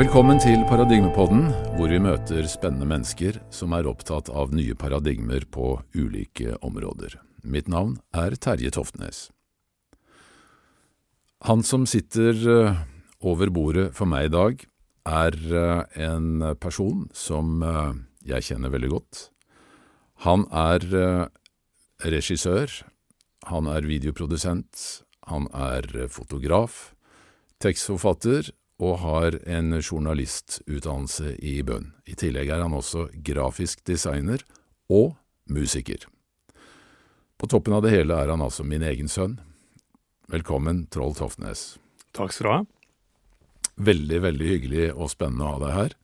Velkommen til Paradigmepodden, hvor vi møter spennende mennesker som er opptatt av nye paradigmer på ulike områder. Mitt navn er Terje Toftnes. Han som sitter eh, over bordet for meg i dag, er eh, en person som eh, jeg kjenner veldig godt. Han er regissør, han er videoprodusent, han er fotograf, tekstforfatter og har en journalistutdannelse i bunn. I tillegg er han også grafisk designer og musiker. På toppen av det hele er han altså min egen sønn. Velkommen, Troll Toftnes. Takk skal du ha. Veldig, veldig hyggelig og spennende å ha deg her.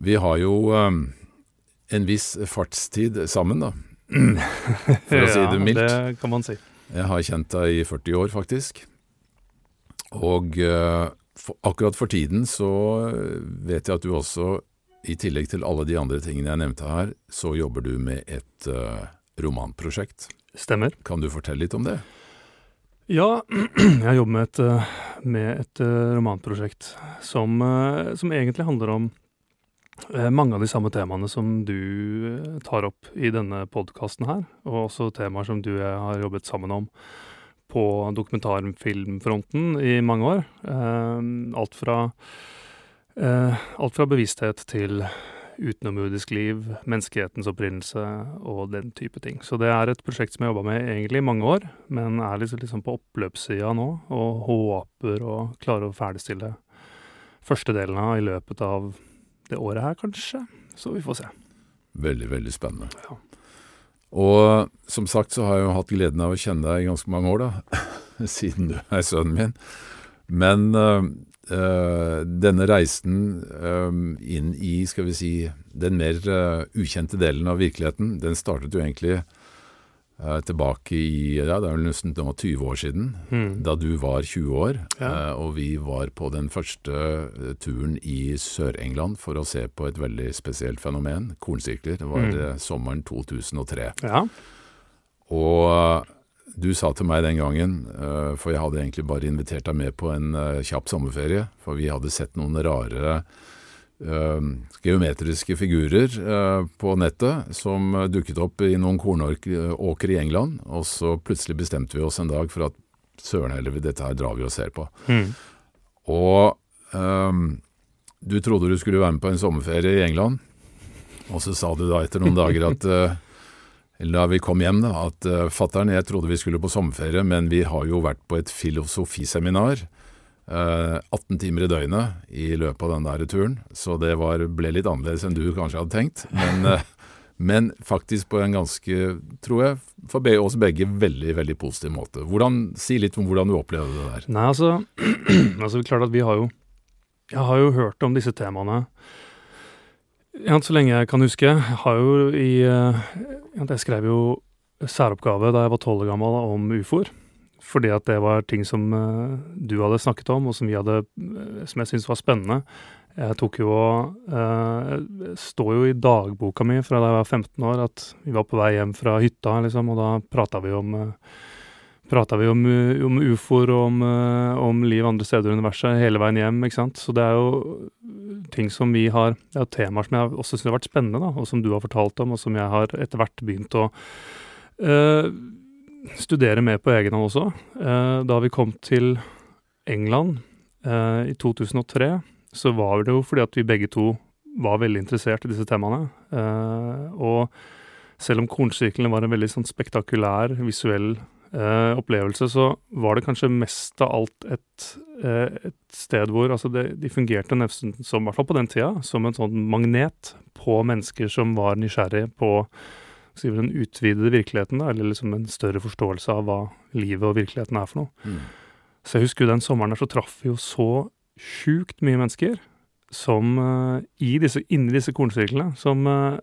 Vi har jo um, en viss fartstid sammen, da. For å si det mildt. Ja, det kan man si. Jeg har kjent deg i 40 år, faktisk. Og uh, for, akkurat for tiden så vet jeg at du også, i tillegg til alle de andre tingene jeg nevnte her, så jobber du med et uh, romanprosjekt. Stemmer. Kan du fortelle litt om det? Ja, jeg jobber med et, med et romanprosjekt som, som, egentlig handler om mange av de samme temaene som du tar opp i denne podkasten her, og også temaer som du og jeg har jobbet sammen om på dokumentarfilmfronten i mange år. alt fra alt fra bevissthet til utenomjordisk liv, menneskehetens opprinnelse og den type ting. Så det er et prosjekt som jeg har jobba med egentlig i mange år, men er liksom, liksom på oppløpssida nå, og håper å klare å ferdigstille første delen av i løpet av det året her, kanskje. Så vi får se. Veldig, veldig spennende. Ja. Og som sagt så har jeg jo hatt gleden av å kjenne deg i ganske mange år, da, siden du er sønnen min. Men øh, denne reisen øh, inn i, skal vi si, den mer ukjente delen av virkeligheten, den startet jo egentlig tilbake i ja, det er vel nesten 20 år siden, mm. da du var 20 år. Ja. og vi var på den første turen i Sør-England for å se på et veldig spesielt fenomen, kornsirkler. Det var mm. sommeren 2003. Ja. Og du sa til meg den gangen, for jeg hadde egentlig bare invitert deg med på en kjapp sommerferie, for vi hadde sett noen rare geometriske figurer på nettet som dukket opp i noen kornåkre i England, og så plutselig bestemte vi oss en dag for at søren heller, dette her drar vi og ser på. Mm. Og um, du trodde du skulle være med på en sommerferie i England, og så sa du da etter noen dager at eller da vi kom hjem, da, at uh, fattern jeg trodde vi skulle på sommerferie, men vi har jo vært på et filosofiseminar. Uh, 18 timer i døgnet i løpet av den der turen, så det var, ble litt annerledes enn du kanskje hadde tenkt. Men, uh, men faktisk på en ganske, tror jeg, for be oss begge veldig veldig positiv måte. Hvordan, si litt om hvordan du opplevde det der. Nei, altså, altså klart at vi har jo Jeg har jo hørt om disse temaene så lenge jeg kan huske. Jeg har jo i eh, Jeg skrev jo særoppgave da jeg var tolv år gammel om ufoer. Fordi at det var ting som eh, du hadde snakket om, og som, hadde, eh, som jeg syntes var spennende. Jeg tok jo og uh, står jo i dagboka mi fra da jeg var 15 år at vi var på vei hjem fra hytta, liksom, og da prata vi om uh, prata vi om, om ufoer og om, om, liv andre steder i universet hele veien hjem. ikke sant? Så det er jo ting som vi har Det er jo temaer som jeg også syns har vært spennende, da, og som du har fortalt om, og som jeg har etter hvert begynt å uh, studere mer på egen hånd også. Uh, da vi kom til England uh, i 2003, så var det jo fordi at vi begge to var veldig interessert i disse temaene. og selv om kornsirkelen var en veldig sånn spektakulær, visuell eh, opplevelse, så var det kanskje mest av alt et, eh, et sted hvor altså det, de fungerte nesten som, i hvert fall på den tida, som en sånn magnet på mennesker som var nysgjerrig på si, den utvidede virkeligheten, da, eller liksom en større forståelse av hva livet og virkeligheten er for noe. Mm. Så jeg husker jo den sommeren der så traff vi jo så sjukt mye mennesker som uh, i disse, inni disse kornsirklene, som, uh,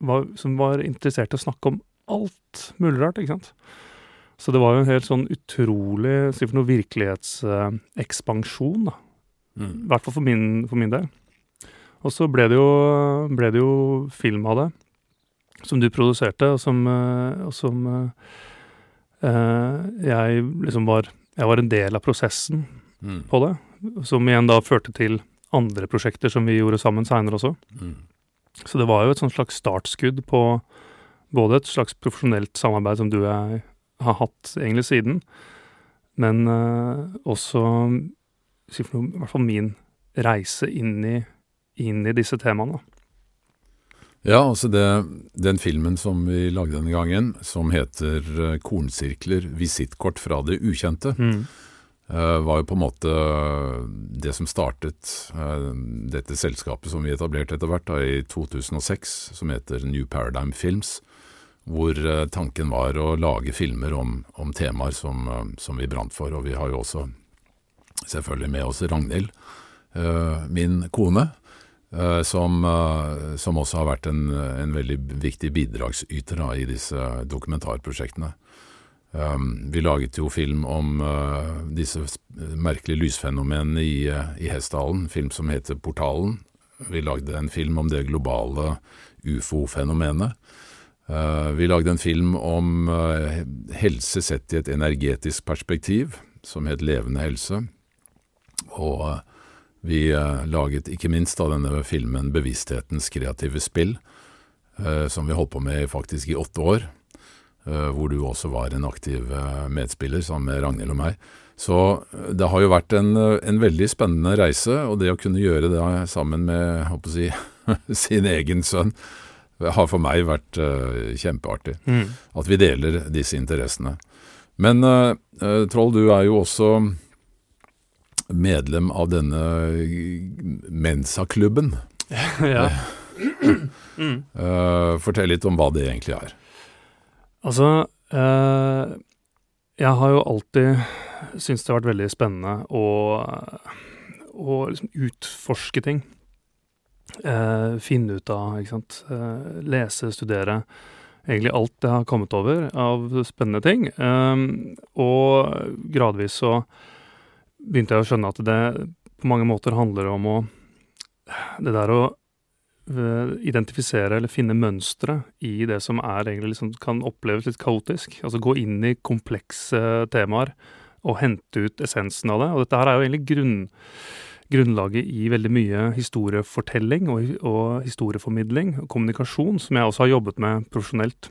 var, som var interessert i å snakke om alt mulig rart, ikke sant. Så det var jo en helt sånn utrolig si for noe virkelighetsekspansjon, da. Mm. I hvert fall for min, for min del. Og så ble det, jo, ble det jo film av det, som du produserte, og som, eh, og som uh, jeg liksom var Jeg var en del av prosessen mm. på det. Som igjen da førte til andre prosjekter som vi gjorde sammen seinere også. Mm. Så det var jo et sånt slags startskudd på både et slags profesjonelt samarbeid som du og jeg har hatt egentlig siden, men eh, også i hvert fall min reise inn i, inn i disse temaene. da. Ja, altså det, den filmen som vi lagde denne gangen, som heter eh, Kornsirkler visittkort fra det ukjente, eh, var jo på en måte det som startet eh, dette selskapet som vi etablerte etter hvert da, i 2006, som heter New Paradigm Films, hvor eh, tanken var å lage filmer om, om temaer som, eh, som vi brant for. Og vi har jo også selvfølgelig med oss Ragnhild, eh, min kone, eh, som, eh, som også har vært en, en veldig viktig bidragsyter da, i disse dokumentarprosjektene. Um, vi laget jo film om uh, disse merkelige lysfenomenene i, uh, i Hessdalen, film som heter Portalen. Vi lagde en film om det globale ufo-fenomenet. Uh, vi lagde en film om helse sett i et energetisk perspektiv, som het Levende helse. Og vi uh, laget ikke minst da denne filmen Bevissthetens kreative spill, uh, som vi holdt på med faktisk i åtte år, uh, hvor du også var en aktiv medspiller sammen med Ragnhild og meg. Så det har jo vært en, en veldig spennende reise, og det å kunne gjøre det sammen med håper si, sin egen sønn, har for meg vært kjempeartig. kjempeartig. At vi deler disse interessene. Men Troll, du er jo også medlem av denne Mensa-klubben. ja. Uh, fortell litt om hva det egentlig er. Altså, eh, jeg har jo alltid syntes det har vært veldig spennende å, å liksom utforske ting. Eh, finne ut av, ikke sant. Lese, studere. Egentlig alt jeg har kommet over av spennende ting. Um, og gradvis så begynte jeg å skjønne at det på mange måter handler om å Det der å eh, identifisere eller finne mønstre i det som er egentlig liksom kan oppleves litt kaotisk. Altså gå inn i komplekse temaer og hente ut essensen av det. Og dette her er jo egentlig grunn, grunnlaget i veldig mye historiefortelling og, og historieformidling og kommunikasjon, som jeg også har jobbet med profesjonelt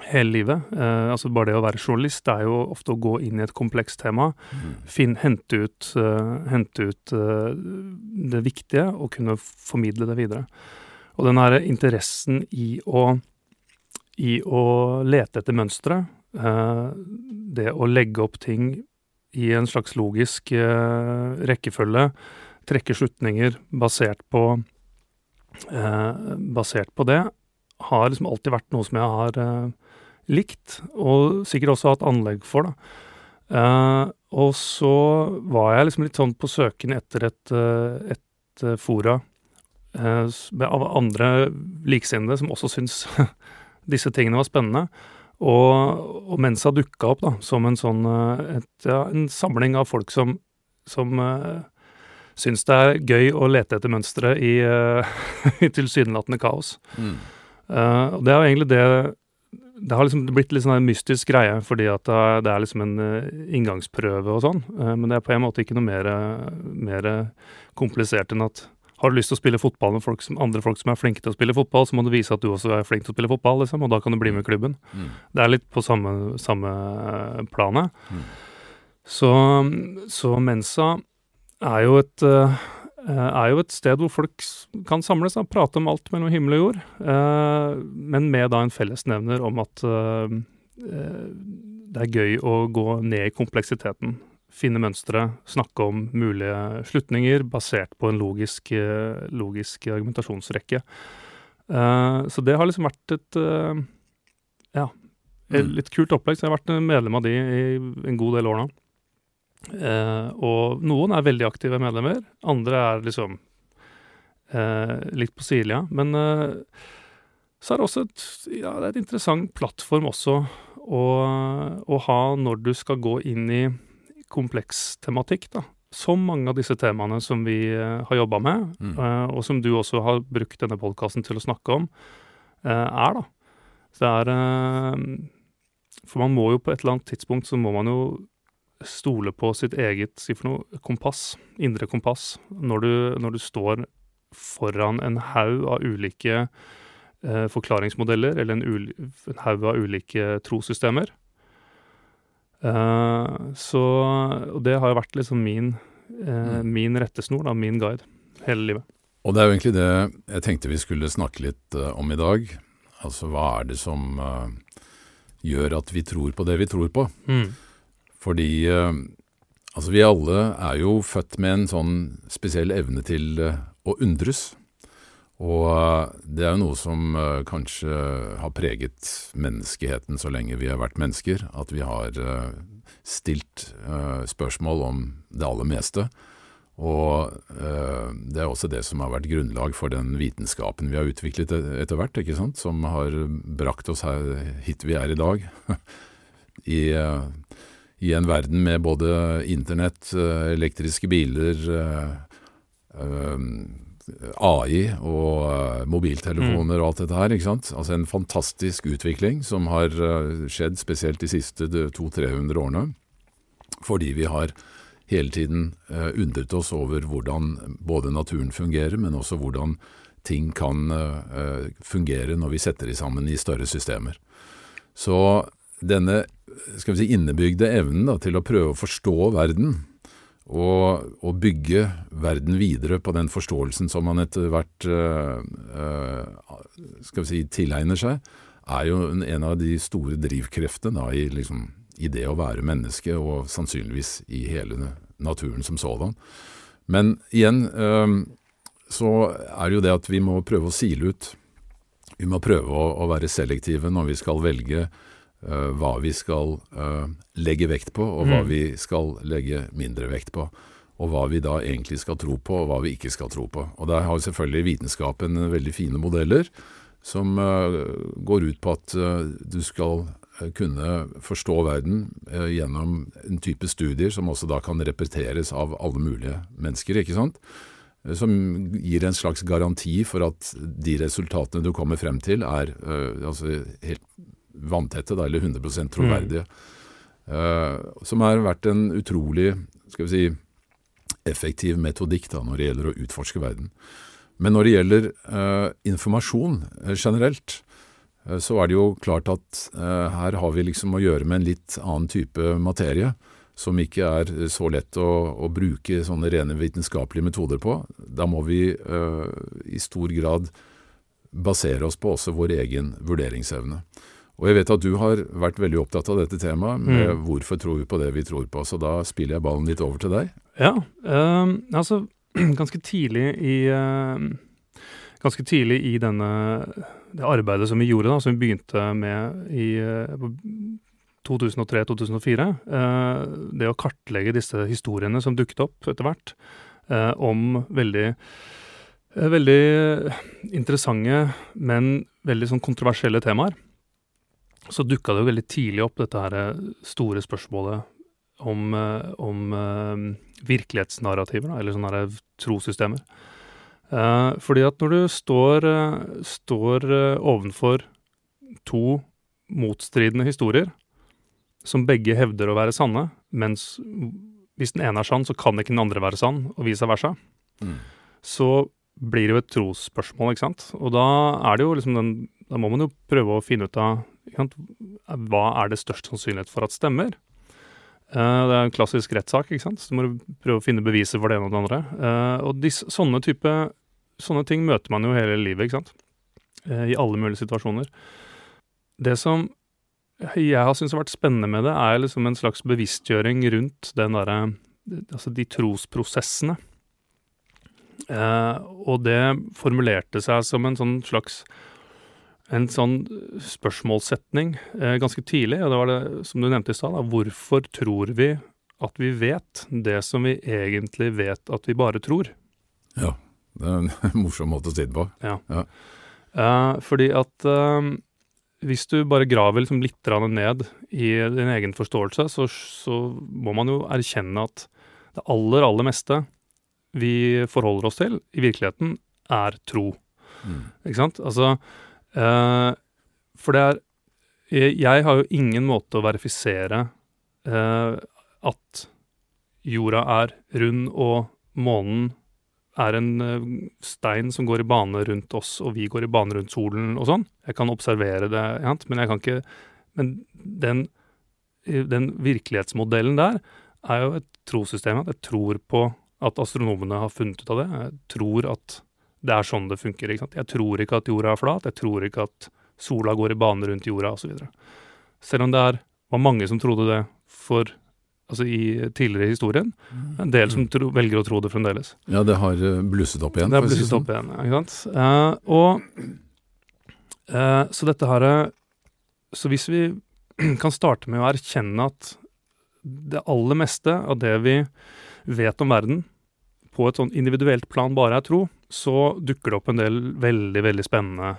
hele livet. Eh, altså bare det å være journalist det er jo ofte å gå inn i et komplekst tema, finn, hente ut, uh, hente ut uh, det viktige og kunne formidle det videre. Og den her interessen i å, i å lete etter mønstre, eh, det å legge opp ting i en slags logisk rekkefølge, trekke slutninger basert på, eh, basert på det, har liksom alltid vært noe som jeg har eh, likt, og sikkert også hatt anlegg for, da. Eh, og så var jeg liksom litt sånn på søken etter et, eh, et eh, fora eh, av andre likesinnede som også syns disse tingene var spennende. Og, og Mensa dukka opp da, som en sånn et, ja, en samling av folk som, som uh, syns det er gøy å lete etter mønstre i, uh, tilsynelatende kaos. Mm. Og det er jo egentlig det Det har liksom blitt litt sånn en mystisk greie, fordi at det er, det liksom en eh, inngangsprøve og sånn. Eh, men det er på en måte ikke noe mer, mer komplisert enn at har du lyst til å spille fotball med folk som, andre folk som er flinke til å spille fotball, så må du vise at du også er flink til å spille fotball, liksom, og da kan du bli med i klubben. Mm. Det er litt på samme, samme planet. Mm. Så, så Mensa er jo et er jo et sted hvor folk kan samles og prate om alt mellom himmel og jord, eh, men med da en fellesnevner om at eh, eh, det er gøy å gå ned i kompleksiteten. Finne mønstre, snakke om mulige slutninger basert på en logisk, eh, logisk argumentasjonsrekke. Eh, så det har liksom vært et eh, ja, Mm. litt kult opplegg. Så jeg har vært medlem av de i en god del år nå. Eh, og noen er veldig aktive medlemmer, andre er liksom eh, litt på sidelinja. Men eh, så er det også et, ja, det er et interessant plattform også å, å ha når du skal gå inn i kompleks tematikk, da. Som mange av disse temaene som vi har jobba med, Mm. og som du også har brukt denne podkasten til å snakke om, eh, er, da. Så det er For man må jo på et eller annet tidspunkt så må man jo stole på sitt eget si for noe, kompass, indre kompass, når du, når du står foran en haug av ulike eh, forklaringsmodeller, eller en, en haug av ulike trossystemer. Eh, så Og det har jo vært liksom min, eh, Mm. min rettesnor, da, min guide, hele livet. Og det er jo egentlig det jeg tenkte vi skulle snakke litt eh, om i dag. Altså hva er det som eh, gjør at vi tror på det vi tror på? Fordi eh, altså vi alle er jo født med en sånn spesiell evne til eh, å undres. Og eh, det er jo noe som kanskje har preget menneskeheten så lenge vi har vært mennesker. At vi har stilt spørsmål om det aller meste. Og det er også det som har vært grunnlag for den vitenskapen vi har utviklet e- etter hvert, ikke sant? som har brakt oss her, hit vi er i dag. I, I en verden med både internett, eh, elektriske biler, eh, eh, AI og mobiltelefoner og alt dette her. ikke sant? Altså en fantastisk utvikling som har skjedd spesielt de siste 200-300 årene. Fordi vi har hele tiden undret oss over hvordan både naturen fungerer, men også hvordan ting kan fungere når vi setter de sammen i større systemer. Så denne skal vi si, innebygde evnen da, til å prøve å forstå verden, og, og bygge verden videre på den forståelsen som man etter hvert eh, eh, skal vi si, tilegner seg, er jo en, av de store drivkreftene da, i, liksom, i det å være menneske, og sannsynligvis i hele naturen som sådan. Men igjen eh, så er det jo det at vi må prøve å sile ut. Vi må prøve å, å være selektive når vi skal velge hva vi skal eh, legge vekt på, og hva Mm. vi skal legge mindre vekt på. Og hva vi da egentlig skal tro på, og hva vi ikke skal tro på. Og der har selvfølgelig vitenskapen veldig fine modeller som eh, går ut på at eh, du skal eh, kunne forstå verden eh, gjennom en type studier som også da kan repeteres av alle mulige mennesker, ikke sant? Eh, Som gir en slags garanti for at de resultatene du kommer frem til er eh, altså helt vanntette, da, eller 100 troverdige. Eh, som har vært en utrolig, skal vi si, effektiv metodikk da, når det gjelder å utforske verden. Men når det gjelder uh, informasjon eh, generelt, uh, så er det jo klart at her har vi liksom å gjøre med en litt annen type materie, som ikke er så lett å, å bruke sånne rene vitenskapelige metoder på. Da må vi eh, i stor grad basere oss på også vår egen vurderingsevne. Og jeg vet at du har vært veldig opptatt av dette temaet, med Mm. hvorfor tror vi på det vi tror på, så da spiller jeg ballen litt over til deg. Ja, øh, altså ganske tidlig i øh, Ganske tidlig i denne det arbeidet som vi gjorde, da, som vi begynte med i eh, 2003-2004, eh, det å kartlegge disse historiene som dukket opp etter hvert, eh, om veldig eh, Veldig interessante, men veldig sånn kontroversielle temaer. Så dukka det jo veldig tidlig opp dette her eh, store spørsmålet om, eh, om eh, virkelighetsnarrativer, eller sånne her trossystemer. Eh, fordi at når du står, står ovenfor to motstridende historier, som begge hevder å være sanne, mens hvis den ene er sann, så kan ikke den andre være sann, og vice versa, så blir det jo et trosspørsmål, ikke sant. Og da er det jo liksom den Da må man jo prøve å finne ut av hva er det størst sannsynlighet for at stemmer. Eh, det er en klassisk rettssak, ikke sant. Så du må prøve å finne beviser for det ene og det andre. Eh, og sånne type Sånne ting møter man jo hele livet, ikke sant. Eh, I alle mulige situasjoner. Det som jeg har syntes har vært spennende med det, er liksom en slags bevisstgjøring rundt den derre Altså de trosprosessene. Og det formulerte seg som en sånn slags en sånn spørsmålssetning eh, ganske tidlig, og det var det som du nevnte i stad. Hvorfor tror vi at vi vet det som vi egentlig vet at vi bare tror? Ja, det er en morsom måte å si det på. Eh, fordi at eh, hvis du bare graver liksom litt ned i din egen forståelse, så, så må man jo erkjenne at det aller, aller meste vi forholder oss til, i virkeligheten, er tro. Mm. Ikke sant? Altså eh, For det er jeg, har jo ingen måte å verifisere eh, at jorda er rund og månen er en eh, stein som går i bane rundt oss, og vi går i bane rundt solen og sånn. Jeg kan observere det, men jeg kan ikke Men den, den virkelighetsmodellen der er jo et trossystem. Jeg tror på at astronomene har funnet ut av det. Jeg tror at det er sånn det funker. ikke sant? Jeg tror ikke at jorda er flat. Jeg tror ikke at sola går i bane rundt jorda, osv. Selv om det er, var mange som trodde det for altså i tidligere i historien. En del som tro, velger å tro det fremdeles. Ja, det har eh, blusset opp igjen. Det har blusset sånn. opp igjen, ikke sant. Uh, og uh, Så dette her Så hvis vi kan starte med å erkjenne at det aller meste av det vi vet om verden, på et sånn individuelt plan bare jeg tror, så dukker det opp en del veldig, veldig spennende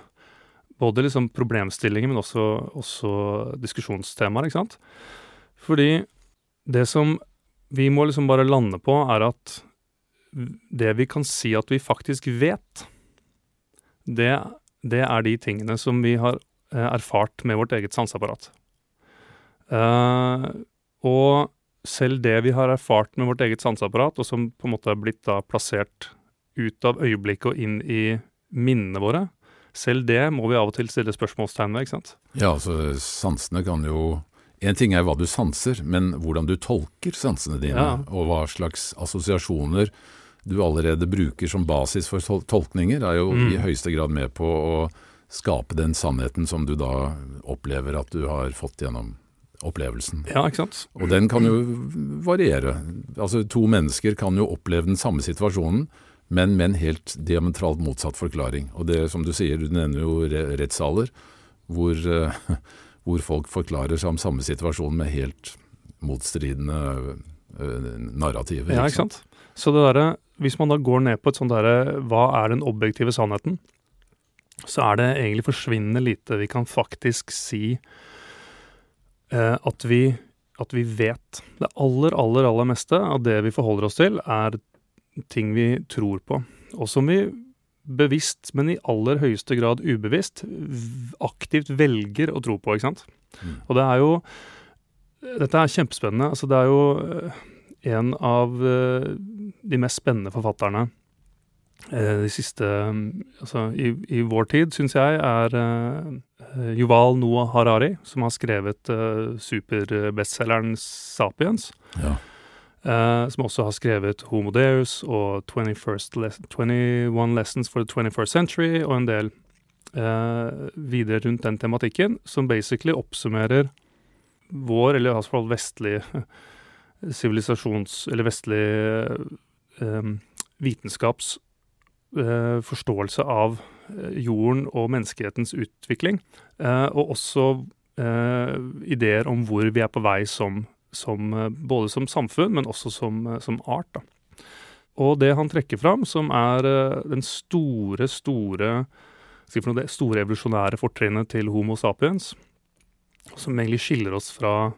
både liksom problemstillinger, men også, også diskusjonstemaer, ikke sant. Fordi det som vi må liksom bare lande på, er at det vi kan si at vi faktisk vet, det, det er de tingene som vi har eh, erfart med vårt eget sanseapparat. Uh, og selv det vi har erfart med vårt eget sanseapparat, og som på en måte er blitt da plassert ut av øyeblikket og inn i minnene våre, selv det må vi av og til stille spørsmålstegn ved, ikke sant? Ja, altså sansene kan jo En ting er hva du sanser, men hvordan du tolker sansene dine, ja. og hva slags assosiasjoner du allerede bruker som basis for tolkninger, er jo mm. i høyeste grad med på å skape den sannheten som du da opplever at du har fått gjennom opplevelsen. Ja, ikke sant? Og den kan jo variere. Altså To mennesker kan jo oppleve den samme situasjonen, men med en helt diametralt motsatt forklaring. Og det som du sier, du nevner jo rettssaler, hvor, uh, hvor, folk forklarer seg om samme situasjon med helt motstridende uh, narrativer. Ja, ikke sant. Så det der, hvis man da går ned på et sånt derre hva er den objektive sannheten, så er det egentlig forsvinnende lite vi kan faktisk si at vi at vi vet. Det aller, aller, aller meste av det vi forholder oss til, er ting vi tror på, og som vi bevisst, men i aller høyeste grad ubevisst, aktivt velger å tro på, ikke sant. Mm. Og det er jo Dette er kjempespennende. Altså, det er jo eh, en av eh, de mest spennende forfatterne eh, de siste Altså, i, i vår tid, syns jeg, er Yuval Noah Harari, som har skrevet superbestselgeren Sapiens. Ja. Uh, som også har skrevet Homo Deus og 21 Lessons for the 21st Century, og en del uh, videre rundt den tematikken, som basically oppsummerer vår, eller i hvert fall vestlig sivilisasjons... Eller vestlig um, vitenskaps uh, forståelse av jorden og menneskehetens utvikling, og også ideer om hvor vi er på vei som som, eh, både som samfunn, men også som, eh, som art. Da. Og det han trekker fram, som er eh, den store, store det store evolusjonære fortrinnet til Homo sapiens, som egentlig skiller oss fra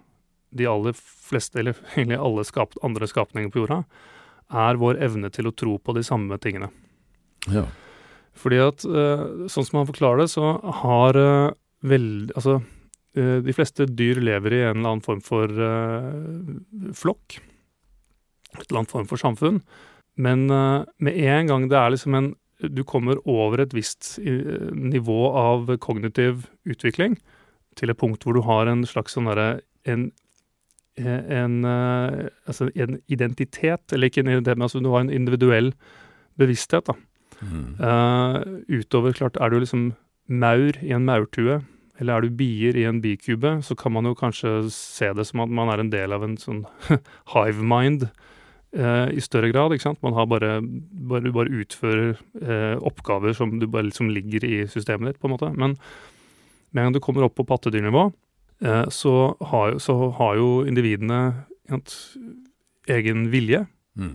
de aller fleste, eller egentlig alle skap, andre skapninger på jorda, er vår evne til å tro på de samme tingene. Ja. Fordi at, sånn som han forklarer det, så har vel Altså, Eh, de fleste dyr lever i en eller annen form for flokk. Et eller annet form for samfunn. Men med en gang det er liksom en Du kommer over et visst nivå av kognitiv utvikling, til et punkt hvor du har en slags sånn derre en, en, altså en identitet, eller ikke en identitet, men altså du har en individuell bevissthet, da. Mm. utover, klart, er du liksom maur i en maurtue, eller er du bier i en bikube, så kan man jo kanskje se det som at man er en del av en sånn hive mind uh, i større grad. ikke sant? Man har bare, bare, bare utfører uh, oppgaver som du bare liksom ligger i systemet ditt, på en måte. Men med en gang du kommer opp på pattedyrnivå, så, har, så, har, jo individene egen vilje. Mm.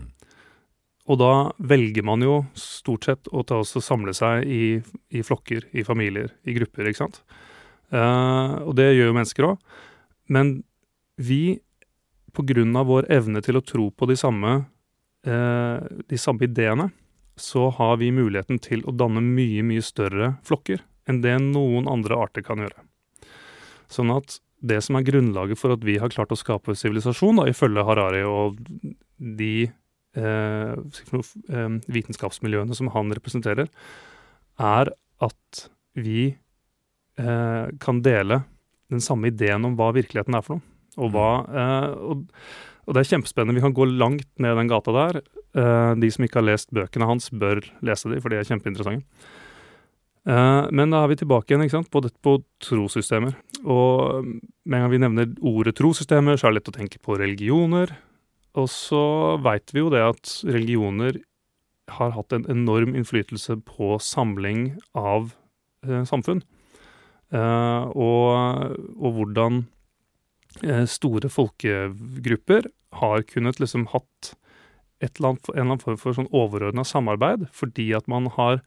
Og da velger man jo stort sett å ta oss og samle seg i, i flokker, i familier, i grupper, ikke sant. Uh, og det gjør jo mennesker òg. Men vi, på grunn av vår evne til å tro på de samme, uh, de samme ideene, så har vi muligheten til å danne mye, mye større flokker enn det noen andre arter kan gjøre. Sånn at det som er grunnlaget for at vi har klart å skape sivilisasjon, ifølge Harari og de vitenskapsmiljøene som han representerer, er at vi eh, kan dele den samme ideen om hva virkeligheten er for noe. Og, hva, eh, og, og det er kjempespennende. Vi kan gå langt ned den gata der. Eh, de som ikke har lest bøkene hans, bør lese de, for de er kjempeinteressante. Eh, men da er vi tilbake igjen ikke sant, på, på trossystemer. Og med en gang vi nevner ordet trossystemer, så er det lett å tenke på religioner. Og så veit vi jo det at religioner har hatt en enorm innflytelse på samling av eh, samfunn. Eh, og, og, hvordan eh, store folkegrupper har kunnet liksom hatt eller annet, en eller annen form for sånn overordna samarbeid, fordi at man har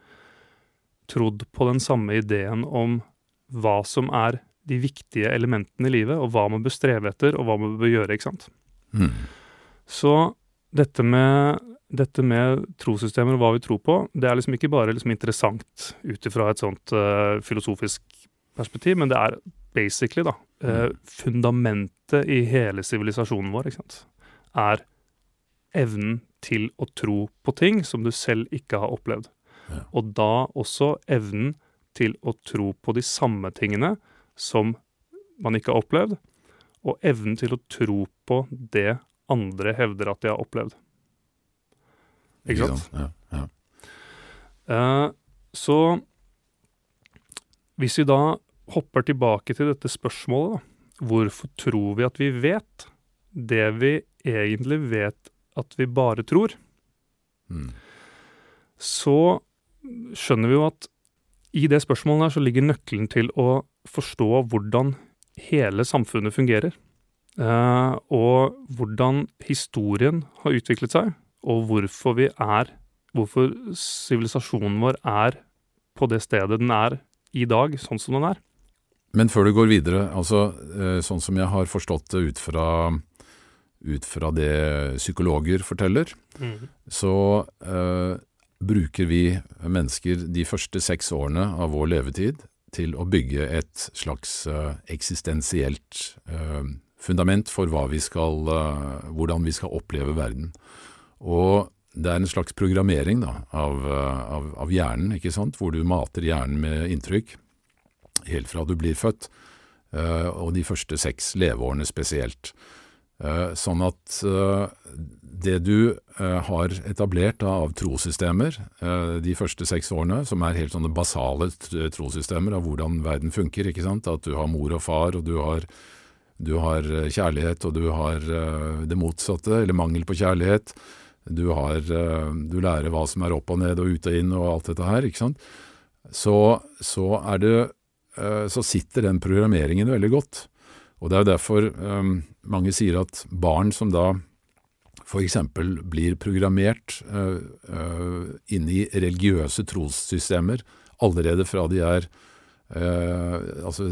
trodd på den samme ideen om hva som er de viktige elementene i livet, og hva man bør streve etter, og hva man bør gjøre, ikke sant. Mm. Så dette med dette med trossystemer og hva vi tror på, det er liksom ikke bare liksom interessant ut ifra et sånt uh, filosofisk perspektiv, men det er basically, da, uh, fundamentet i hele sivilisasjonen vår, ikke sant, er evnen til å tro på ting som du selv ikke har opplevd. Ja. Og da også evnen til å tro på de samme tingene som man ikke har opplevd, og evnen til å tro på det andre hevder at de har opplevd. Ikke sant? Ja, ja. Uh, så hvis vi da hopper tilbake til dette spørsmålet, da, hvorfor tror vi at vi vet det vi egentlig vet at vi bare tror, mm. så skjønner vi jo at i det spørsmålet her så ligger nøkkelen til å forstå hvordan hele samfunnet fungerer. Uh, og hvordan historien har utviklet seg, og hvorfor vi er Hvorfor sivilisasjonen vår er på det stedet den er i dag, sånn som den er. Men før du går videre, altså eh, sånn som jeg har forstått det ut fra, ut fra det psykologer forteller, mm. så uh, bruker vi mennesker de første seks årene av vår levetid til å bygge et slags uh, eksistensielt uh, fundament for vi skal, hvordan vi skal oppleve verden. Og det er en slags programmering da, av, av, av, hjernen, ikke sant, hvor du mater hjernen med inntrykk helt fra du blir født, uh, og de første seks leveårene spesielt. Sånn at det du har etablert av trossystemer de første seks årene, som er helt sånne basale trossystemer av hvordan verden funker, ikke sant, at du har mor og far, og du har, du har kjærlighet, og du har det motsatte, eller mangel på kjærlighet, du, har, eh, du, lærer hva som er opp og ned og ut og inn og alt dette her, ikke sant. Så, så, det, eh, så sitter den programmeringen veldig godt. Og det er jo derfor mange sier at barn som da f.eks. blir programmert uh, uh, inn i religiøse trossystemer allerede fra de er uh, altså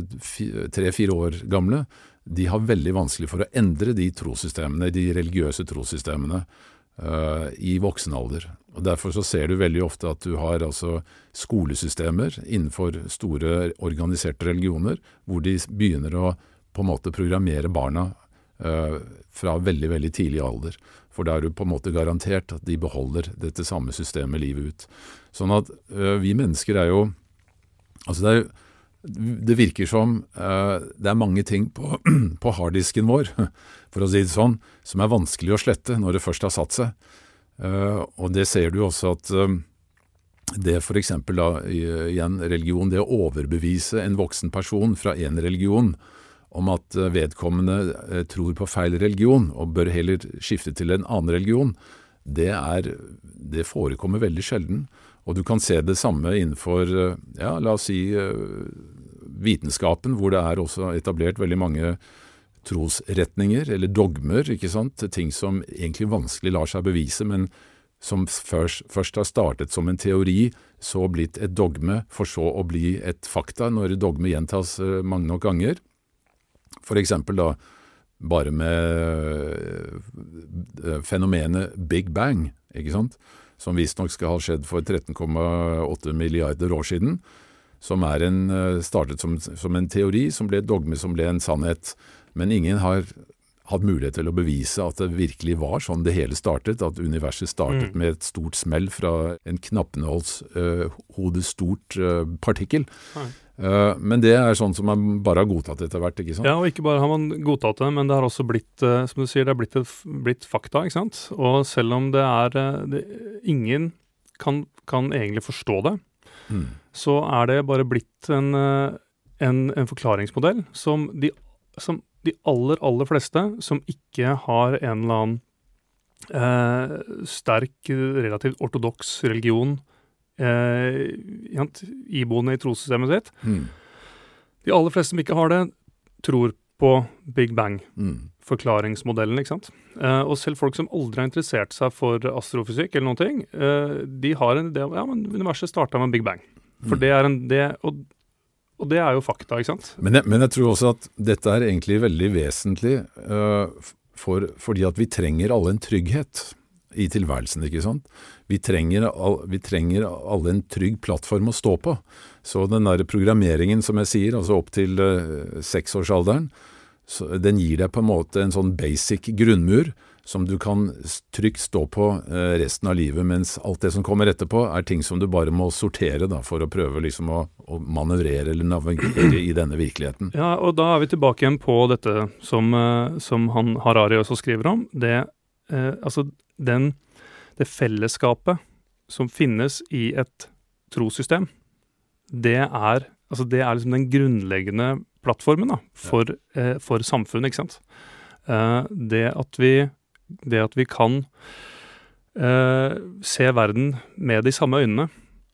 tre-fire år gamle, de har veldig vanskelig for å endre de trossystemene, de religiøse trossystemene. Uh, i voksen alder. Og Derfor så ser du veldig ofte at du har altså skolesystemer innenfor store organiserte religioner, hvor de begynner å på en måte programmere barna uh, fra veldig, veldig tidlig alder. For da er du på en måte garantert at de beholder dette samme systemet livet ut. Sånn at uh, vi mennesker er jo Altså det er jo det virker som uh, det er mange ting på, på harddisken vår, for å si det sånn, som er vanskelig å slette når det først har satt seg. Uh, og det ser du også at uh, det f.eks. da igjen religion, det å overbevise en voksen person fra en religion om at vedkommende tror på feil religion og bør heller skifte til en annen religion, det, er, det forekommer veldig sjelden. Og du kan se det samme innenfor, eh, ja, la oss si, eh, vitenskapen, hvor det er også etablert veldig mange trosretninger, eller dogmer, ikke sant, ting som egentlig vanskelig lar seg bevise, men som først, først, har startet som en teori, så blitt et dogme, for så å bli et fakta når dogme gjentas eh, mange nok ganger. For eksempel da bare med fenomenet Big Bang, ikke sant som visstnok skal ha skjedd for 13,8 milliarder år siden, som er en, eh, startet som, som en teori, som ble et dogme, som ble en sannhet. Men ingen har hatt mulighet til å bevise at det virkelig var sånn det hele startet, at universet startet Mm. med et stort smell fra en knappenålshode stort uh, partikkel. Nei. Eh, men det er sånn som man bare har godtatt etter hvert, ikke sant? Ja, og ikke bare har man godtatt det, men det har også blitt, eh, som du sier, det har blitt, blitt fakta, ikke sant? Og selv om det er eh, det, Ingen kan, kan egentlig forstå det, Mm. så er det bare blitt en, en, en forklaringsmodell som de, som de aller, aller fleste som ikke har en eller annen eh, sterk, relativt ortodoks religion eh, iboende i trossystemet sitt, Mm. de aller fleste som ikke har det, tror på Big Bang. Mm. Ikke sant. Eh, og selv folk som aldri har interessert seg for astrofysikk eller noen ting, eh, de har en idé om ja, men universet starta med Big Bang. For Mm. det er en det, og, og det er jo fakta, ikke sant. Men, jeg, men jeg tror også at dette er egentlig veldig vesentlig, Uh, for, fordi at vi trenger alle en trygghet i tilværelsen, ikke sant? Vi trenger, all, vi trenger alle en trygg plattform å stå på. Så den der programmeringen som jeg sier, altså opp til øh, seksårsalderen, så den gir deg på en måte en sånn basic grunnmur som du kan trygt stå på uh, resten av livet, mens alt det som kommer etterpå er ting som du bare må sortere da, for å prøve liksom å, å manøvrere eller navigere i denne virkeligheten. Ja, og da er vi tilbake igjen på dette som, uh, som han Harari også skriver om. Det, eh, altså den, det fellesskapet som finnes i et trossystem, det er, altså det er liksom den grunnleggende plattformen da, for, eh, for samfunnet, ikke sant. Eh, det, at vi, det at vi kan eh, se verden med de samme øynene,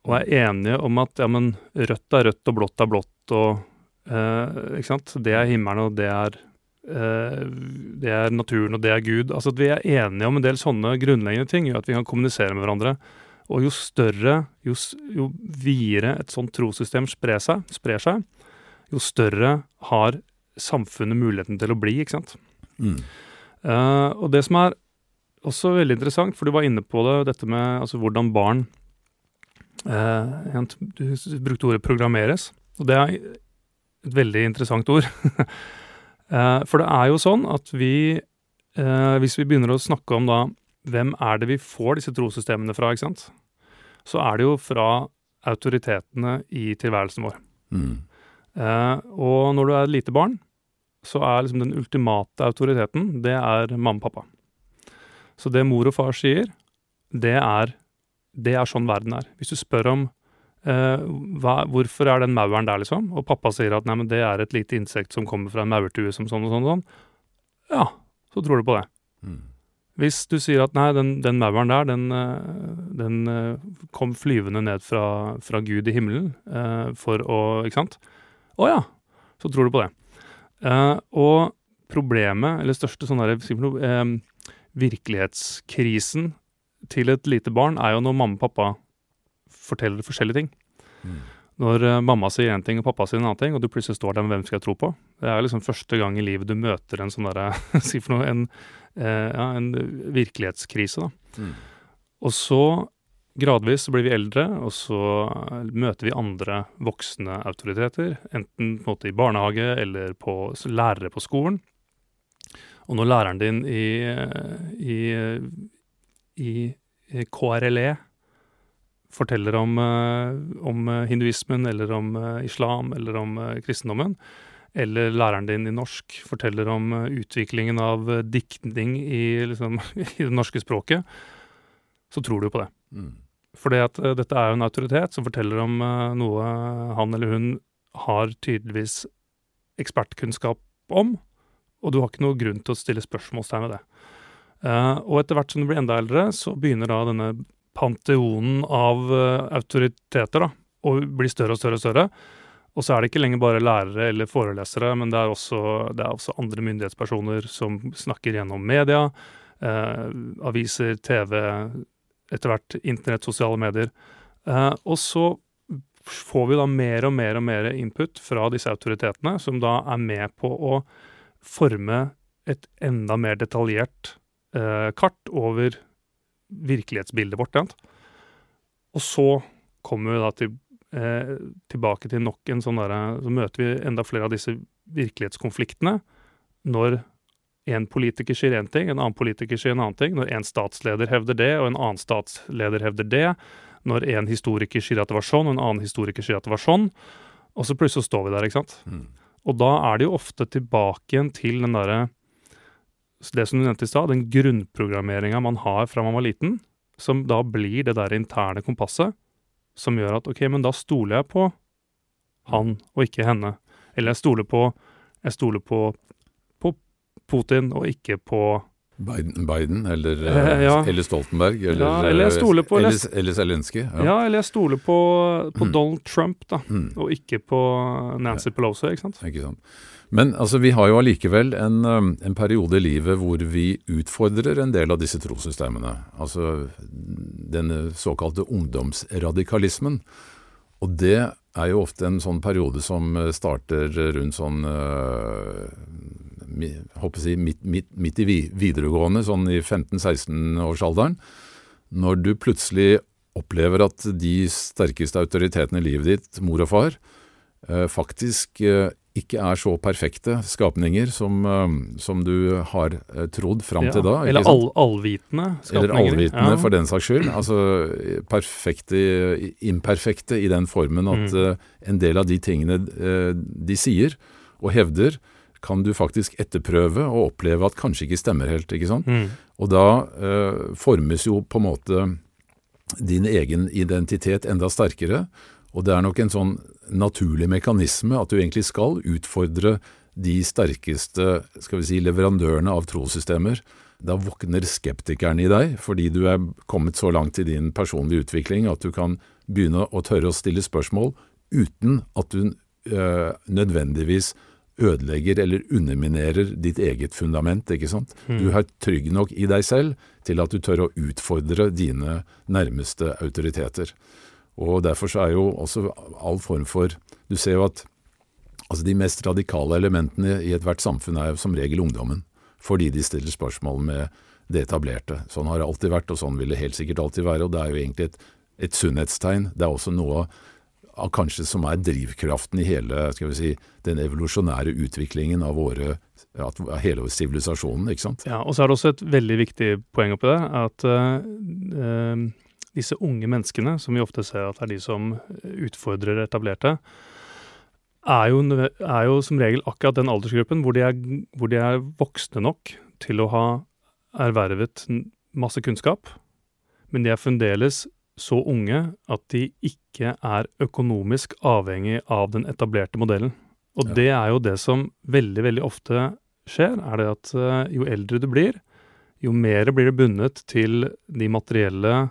og er enige om at ja, men rødt er rødt og blått er blått, og eh, ikke sant? det er himmelen, og det er, det er naturen, og det er Gud. Altså At vi er enige om en del sånne grunnleggende ting, gjør at vi kan kommunisere med hverandre. Og jo større, jo, jo videre et sånt trossystem sprer seg, sprer seg, jo større har samfunnet muligheten til å bli, ikke sant. Mm. Uh, og det som er også veldig interessant, for du var inne på det, dette med altså, hvordan barn uh, Du brukte ordet 'programmeres', og det er et veldig interessant ord. Eh, for det er jo sånn at vi, eh, hvis vi begynner å snakke om da hvem er det vi får disse trossystemene fra, ikke sant, så er det jo fra autoritetene i tilværelsen vår. Mm. Eh, og når du er et lite barn, så er liksom den ultimate autoriteten, det er mamma og pappa. Så det mor og far sier, det er, det er sånn verden er. Hvis du spør om eh, hva, hvorfor er den mauren der, liksom, og pappa sier at nei, men det er et lite insekt som kommer fra en maurtue som sånn og sånn og sånn, ja, så tror du på det. Mm. Hvis du sier at nei, den, den mauren der, den, eh, den eh, kom flyvende ned fra, fra Gud i himmelen uh, for å Ikke sant? Å ja, så tror du på det. Uh, og problemet, eller største sånn eh, virkelighetskrisen til et lite barn, er jo når mamma og pappa forteller forskjellige ting. Mm. Når eh, mamma sier én ting og pappa sier en annen ting, og du plutselig står der med hvem skal jeg tro på. Det er liksom første gang i livet du møter en sånn derre Si for noe, en, eh, ja, en virkelighetskrise, da. Mm. Og så gradvis så blir vi eldre, og så møter vi andre voksne autoriteter. Enten på en måte i barnehage eller på lærere på skolen. Og når læreren din i, i, i, i KRLE forteller om, eh, om eh, hinduismen eller om eh, islam eller om kristendommen, eller læreren din i norsk forteller om utviklingen av diktning i, liksom, i det norske språket, så tror du på det. Mm. For dette er jo en autoritet som forteller om noe han eller hun har tydeligvis ekspertkunnskap om, og du har ikke noe grunn til å stille spørsmålstegn ved det. Uh, og etter hvert som du blir enda eldre, så begynner da denne panteonen av eh, autoriteter da, og blir større og større og større. Og så er det ikke lenger bare lærere eller forelesere, men det er også, det er også andre myndighetspersoner som snakker gjennom media, eh, aviser, TV, etter hvert internett, sosiale medier. Eh, og så får vi da mer og mer og mer input fra disse autoritetene, som da er med på å forme et enda mer detaljert eh, kart over virkelighetsbildet vårt. sant? Og så kommer vi da til eh, tilbake til nok en sånn derre Så møter vi enda flere av disse virkelighetskonfliktene når en politiker sier én ting, en annen politiker sier en annen ting. Når en statsleder hevder det, og en annen statsleder hevder det. Når en historiker sier at det var sånn, og en annen historiker sier at det var sånn. Og så plutselig står vi der, ikke sant. Mm. Og da er det jo ofte tilbake igjen til den derre Det som du nevnte i stad, den grunnprogrammeringa man har fra man var liten, som da blir det der interne kompasset, som gjør at OK, men da stoler jeg på han og ikke henne. Eller jeg stoler på Jeg stoler på, på Putin og ikke på Biden, Biden eller, Eh, ja. eller Stoltenberg, eller, Ja, eller jeg på- eller, eller Zelenskyj. Ja, eller jeg stoler på, på Mm. Donald Trump, da, Mm. og ikke på Nancy Pelosi, ikke sant? Ikke sant? Men altså, vi har jo allikevel en, um, en periode i livet hvor vi utfordrer en del av disse trossystemene. Altså denne såkalte ungdomsradikalismen. Og det er jo ofte en sånn periode som eh, starter rundt sånn øh, si, midt, midt, midt i videregående, sånn i 15-16-årsalderen. Når du plutselig opplever at de sterkeste autoritetene i livet ditt, mor og far, eh, faktisk eh, ikke er så perfekte skapninger som, eh, som du har trodd fram til da. Eller all, allvitende skapninger. Eller allvitende, Ja. for den saks skyld. Altså perfekte, imperfekte i den formen at Mm. en del av de tingene de sier og hevder, kan du faktisk etterprøve og oppleve at kanskje ikke stemmer helt. ikke sant? Mm. Og da eh, formes jo på en måte din egen identitet enda sterkere. Og det er nok en sånn naturlig mekanisme at du egentlig skal utfordre de sterkeste skal vi si, leverandørene av trossystemer. Da våkner skeptikeren i deg, fordi du er kommet så langt i din personlige utvikling at du kan begynne å tørre å stille spørsmål uten at du eh, nødvendigvis ødelegger eller underminerer ditt eget fundament. ikke sant? Mm. Du er trygg nok i deg selv til at du tør å utfordre dine nærmeste autoriteter. Og Derfor så er jo også all form for Du ser jo at altså de mest radikale elementene i ethvert samfunn er jo som regel ungdommen. Fordi de stiller spørsmål med det etablerte. Sånn har det alltid vært, og sånn vil det helt sikkert alltid være. Og det er jo egentlig et, et sunnhetstegn. Det er også noe av kanskje som er drivkraften i hele skal vi si, den evolusjonære utviklingen av våre, at, hele sivilisasjonen. ikke sant? Ja, og så er det også et veldig viktig poeng oppi det, at eh, disse unge menneskene, som vi ofte ser at er de som utfordrer etablerte, er jo, er jo som regel akkurat den aldersgruppen hvor de, er, hvor de er voksne nok til å ha ervervet masse kunnskap, men de er fremdeles så unge at de ikke er økonomisk avhengig av den etablerte modellen. Og Ja. det er jo det som veldig, veldig ofte skjer, er det at eh, jo eldre du blir, jo mer blir du bundet til de materielle,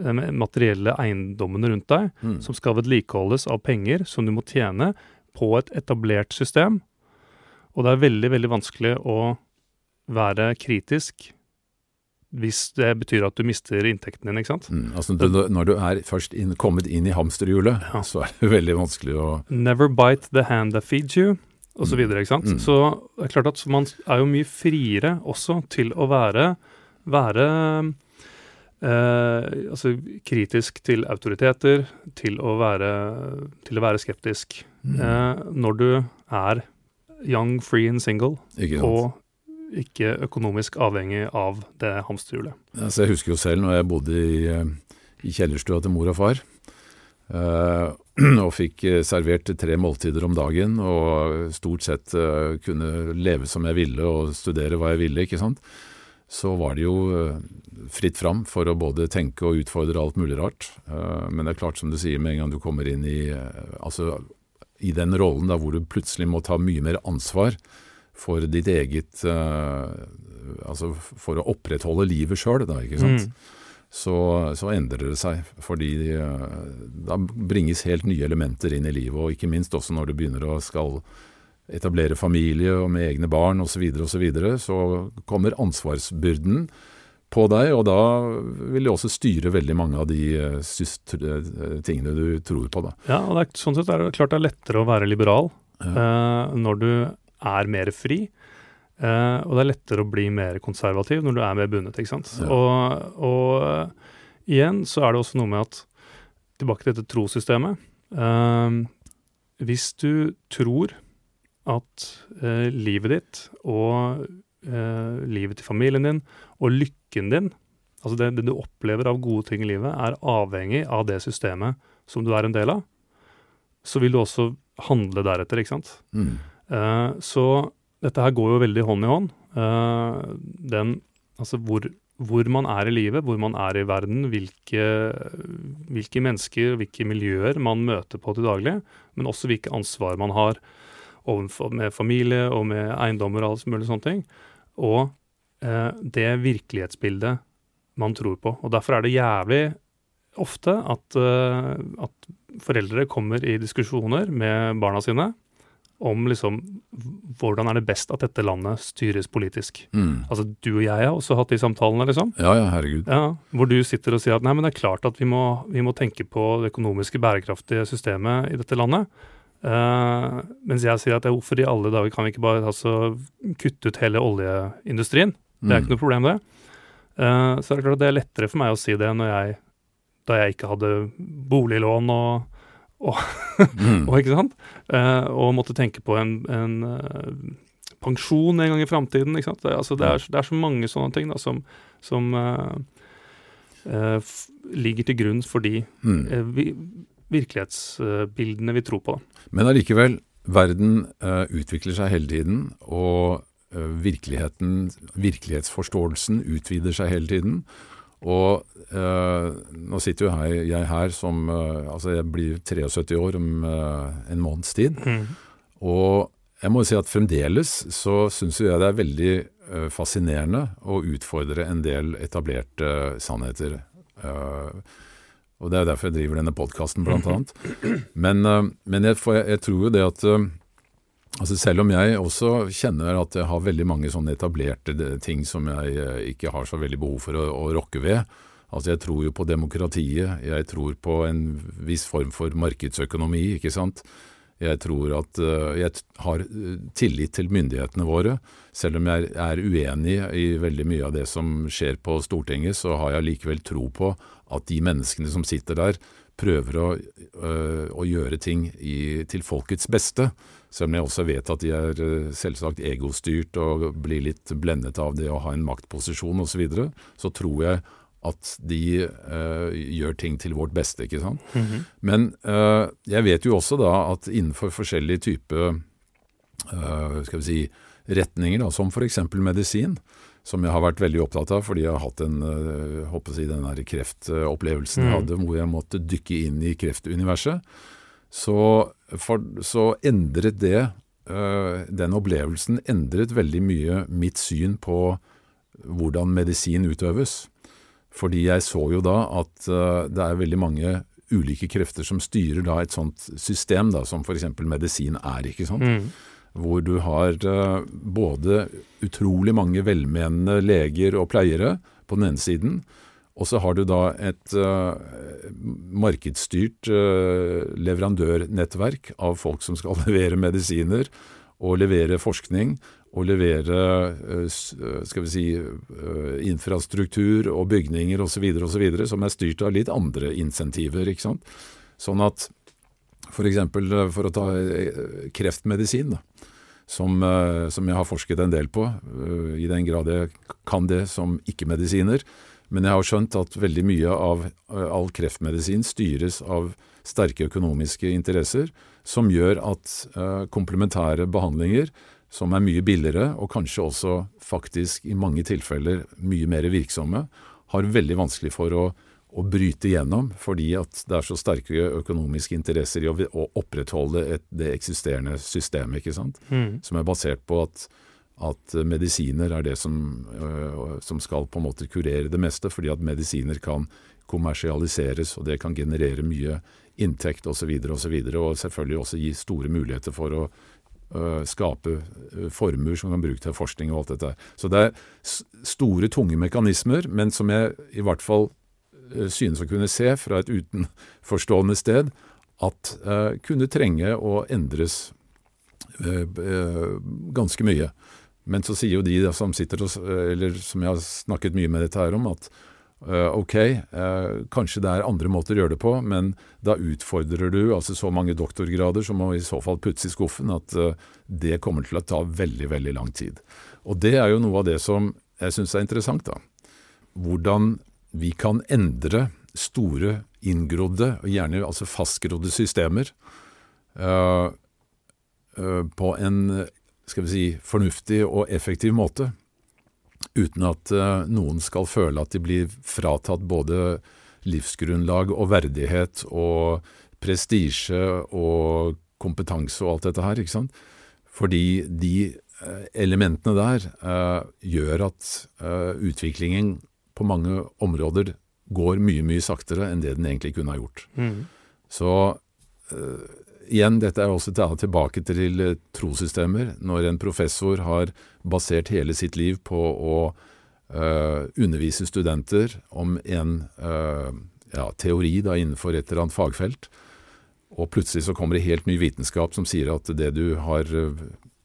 eh, materielle eiendommene rundt deg, Mm. som skal vedlikeholdes av penger som du må tjene på et etablert system. Og det er veldig, veldig vanskelig å være kritisk hvis det betyr at du mister inntekten din, ikke sant? Mm, altså du, Når du er først inn, kommet inn i hamsterhjulet, Ja. så er det veldig vanskelig å Never bite the hand that feeds you, og så Mm. ikke sant? Mm. Så det er klart at man er jo mye friere også til å være, være eh, altså kritisk til autoriteter, til å være, til å være skeptisk. Mm. Eh, når du er young, free and single, og ikke økonomisk avhengig av det hamsterhjulet. Altså, jeg husker jo selv når jeg bodde i, eh, i kjellerstua til mor og far, Uh, og fikk eh, servert tre måltider om dagen, og stort sett uh, kunne leve som jeg ville og studere hva jeg ville, ikke sant. Så var det jo uh, fritt fram for å både tenke og utfordre alt mulig rart. Men det er klart, som du sier, med en gang du kommer inn i altså i den rollen da hvor du plutselig må ta mye mer ansvar for ditt eget eh, Altså for å opprettholde livet sjøl, da, ikke sant. Mm. Så, så endrer det seg, fordi eh, da bringes helt nye elementer inn i livet. Og ikke minst også når du begynner å skal etablere familie og med egne barn osv., så, videre, og så, så kommer ansvarsbyrden på deg, og da vil det også styre veldig mange av de eh, tingene du tror på. Da. Ja, og det er, sånn sett er det klart det er lettere å være liberal Ja. eh, når du er mer fri. Uh, og det er lettere å bli mer konservativ når du er mer bundet, ikke sant. Ja. Og, og uh, igjen så er det også noe med at Tilbake til dette trossystemet. Uh, hvis du tror at livet ditt og livet til familien din og lykken din, altså det, det, du opplever av gode ting i livet, er avhengig av det systemet som du er en del av, så vil du også handle deretter, ikke sant. Mm. Uh, så dette her går jo veldig hånd i hånd. den, altså hvor hvor man er i livet, hvor man er i verden, hvilke, hvilke mennesker, hvilke miljøer man møter på til daglig, men også hvilke ansvar man har med familie og med eiendommer og alt mulig sånne ting. Og eh, det virkelighetsbildet man tror på. Og derfor er det jævlig ofte at, uh, at foreldre kommer i diskusjoner med barna sine om liksom hvordan er det best at dette landet styres politisk. Mm. Altså Du og jeg har også hatt de samtalene, liksom. Ja, ja, herregud. Ja, hvor du sitter og sier at nei, men det er klart at vi må, vi må tenke på det økonomiske bærekraftige systemet i dette landet. Uh, mens jeg sier at hvorfor i alle dager kan vi ikke bare altså, kutte ut hele oljeindustrien? Det er mm. ikke noe problem, det. Uh, så det er klart at det er lettere for meg å si det når jeg, da jeg ikke hadde boliglån og og, mm. og, ikke sant? Eh, og måtte tenke på en, en uh, pensjon en gang i framtiden. ikke sant? Det, altså, det, er, det, er, så mange sånne ting da, som, som uh, uh, ligger til grunn for de mm. vi, virkelighetsbildene vi tror på. Da. Men allikevel, verden utvikler seg hele tiden, og virkeligheten, virkelighetsforståelsen utvider seg hele tiden. Og øh, nå sitter jo jeg, jeg her som øh, Altså, jeg blir 73 år om øh, en måneds tid. Mm. Og jeg må jo si at fremdeles så syns jeg det er veldig fascinerende å utfordre en del etablerte sannheter. og det er derfor jeg driver denne podkasten, blant mhm. annet. Men, men jeg, jeg, jeg, tror jo det at Altså Selv om jeg også kjenner at jeg har veldig mange sånne etablerte ting som jeg eh, ikke har så veldig behov for å, å rokke ved. Altså Jeg tror jo på demokratiet, jeg tror på en viss form for markedsøkonomi, ikke sant. Jeg tror at uh, jeg har eh, tillit til myndighetene våre. Selv om jeg er uenig i veldig mye av det som skjer på Stortinget, så har jeg likevel tro på at de menneskene som sitter der, prøver å, å gjøre ting i, til folkets beste. Selv om jeg også vet at de er eh, selvsagt egostyrt og blir litt blendet av det å ha en maktposisjon osv., så, videre, så tror jeg at de uh, gjør ting til vårt beste, ikke sant. Mm -hmm. Men uh, jeg vet jo også da at innenfor forskjellige typer uh, skal vi si, retninger, da, som f.eks. medisin, som jeg har vært veldig opptatt av fordi jeg har hatt en, håper den kreftopplevelsen mm. jeg hadde hvor jeg måtte dykke inn i kreftuniverset så, for, så endret det uh, Den opplevelsen endret veldig mye mitt syn på hvordan medisin utøves. Fordi jeg så jo da at uh, det er veldig mange ulike krefter som styrer da et sånt system, da, som f.eks. medisin er. ikke sant? Mm. Hvor du har uh, både utrolig mange velmenende leger og pleiere på den ene siden, og så har du da et uh, markedsstyrt uh, leverandørnettverk av folk som skal levere medisiner og levere forskning og levere uh, skal vi si, infrastruktur og bygninger osv., osv., som er styrt av litt andre insentiver. ikke sant? Sånn at f.eks. For, for å ta kreftmedisin, da, som, som, jeg har forsket en del på, i den grad jeg kan det som ikke-medisiner, men jeg har skjønt at veldig mye av eh, all kreftmedisin styres av sterke økonomiske interesser, som gjør at uh, komplementære behandlinger, som er mye billigere og kanskje også faktisk i mange tilfeller mye mer virksomme, har veldig vanskelig for å, å bryte gjennom, fordi at det er så sterke økonomiske interesser i å, å opprettholde et, det eksisterende systemet, ikke sant? Mm. som er basert på at at medisiner er det som, øh, som, skal på en måte kurere det meste, fordi at medisiner kan kommersialiseres, og det kan generere mye inntekt osv., og, så videre, og, og selvfølgelig også gi store muligheter for å øh, skape øh, formuer som kan bruke til forskning og alt dette. Så det er store, tunge mekanismer, men som jeg i hvert fall synes å kunne se fra et utenforstående sted, at kunne trenge å endres ganske mye. Men så sier jo de som sitter og, eller som jeg har snakket mye med dette her om, at Uh, ok, uh, kanskje det er andre måter å gjøre det på, men da utfordrer du altså så mange doktorgrader som må i så fall puttes i skuffen, at uh, det kommer til å ta veldig, veldig lang tid. Og det er jo noe av det som jeg syns er interessant, da. Hvordan vi kan endre store, inngrodde, og gjerne altså fastgrodde systemer på en skal vi si, fornuftig og effektiv måte uten at uh, noen skal føle at de blir fratatt både livsgrunnlag og verdighet og prestisje og kompetanse og alt dette her, ikke sant. Fordi de uh, elementene der uh, gjør at utviklingen på mange områder går mye, mye saktere enn det den egentlig kunne ha gjort. Mm. Så igjen, dette er også tilbake til eh, trossystemer. Når en professor har basert hele sitt liv på å uh, undervise studenter om en uh, ja, teori da, innenfor et eller annet fagfelt, og plutselig så kommer det helt ny vitenskap som sier at det du har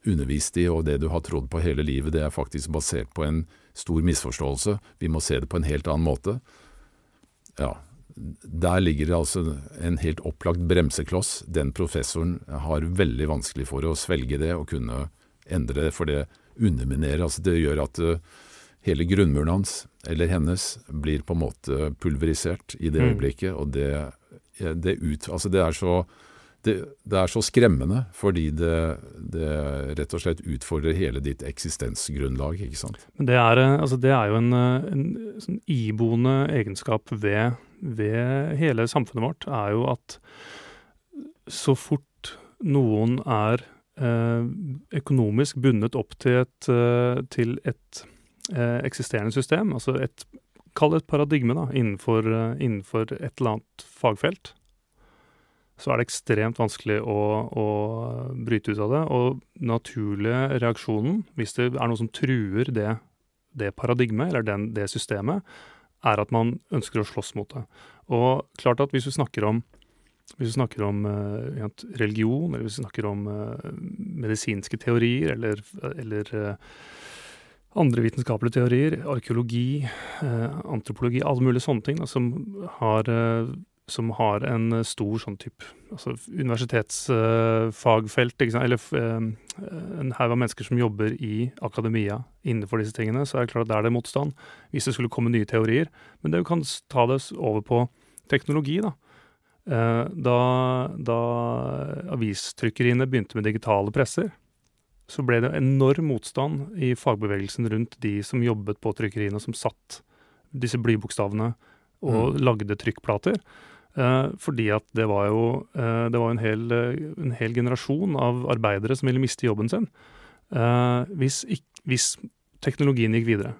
undervist i og det du har trodd på hele livet, det er faktisk basert på en stor misforståelse. Vi må se det på en helt annen måte. Ja, der ligger det altså en helt opplagt bremsekloss. Den professoren har veldig vanskelig for å svelge det og kunne endre det, for det underminerer. Altså det gjør at uh, hele grunnmuren hans, eller hennes, blir på en måte pulverisert i det mm. øyeblikket. Og det, det, ut, altså det er så det, er så skremmende fordi det, det, rett og slett utfordrer hele ditt eksistensgrunnlag. ikke sant? Men Det er, eh, altså det er jo en, eh, en sånn iboende egenskap ved, ved, hele samfunnet vårt, er jo at så fort noen er eh, økonomisk bundet opp til et, eh, til et eh, eksisterende system, altså et, kall det et paradigme da, innenfor, innenfor et eller annet fagfelt, så er det ekstremt vanskelig å, å, bryte ut av det. Og naturlige reaksjonen, hvis det er noe som truer det, det paradigmet, eller den, det systemet, er at man ønsker å slåss mot det. Og klart at hvis du snakker om, du snakker om uh, religion, eller hvis du snakker om uh, medisinske teorier, eller, eller uh, andre vitenskapelige teorier, arkeologi, antropologi, alle mulige sånne ting da, som har som har en eh, stor sånn type altså universitetsfagfelt, uh, eller uh, en haug av mennesker som jobber i akademia innenfor disse tingene, så er det klart at der er det motstand hvis det skulle komme nye teorier. Men det kan ta det over på teknologi, da. Uh, da, da avistrykkeriene begynte med digitale presser, så ble det enorm motstand i fagbevegelsen rundt de som jobbet på trykkeriene, som satt disse blybokstavene og mm. lagde trykkplater. Uh, fordi at det var jo uh, det var en hel, uh, en hel, generasjon av arbeidere som ville miste jobben sin hvis, hvis, teknologien gikk videre.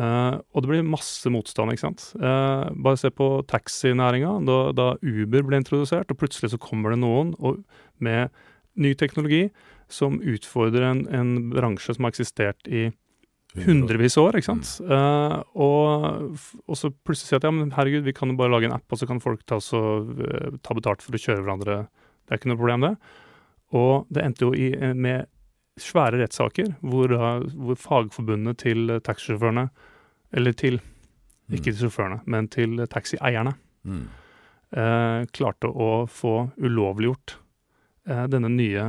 og det blir masse motstand, ikke sant. bare se på taxinæringa. Da, da, Uber ble introdusert, og plutselig så kommer det noen og, med ny teknologi som utfordrer en, en bransje som har eksistert i hundrevis av år, ikke sant. Mm. Uh, og, og, så plutselig sier at ja, men herregud, vi kan jo bare lage en app, og så kan folk ta, så, uh, ta betalt for å kjøre hverandre. Det er ikke noe problem, det. Og det endte jo i, eh, med svære rettssaker hvor, hvor fagforbundet til taxisjåførene, eller til mm. ikke til sjåførene, men til taxieierne, mm. uh, klarte å få ulovliggjort denne nye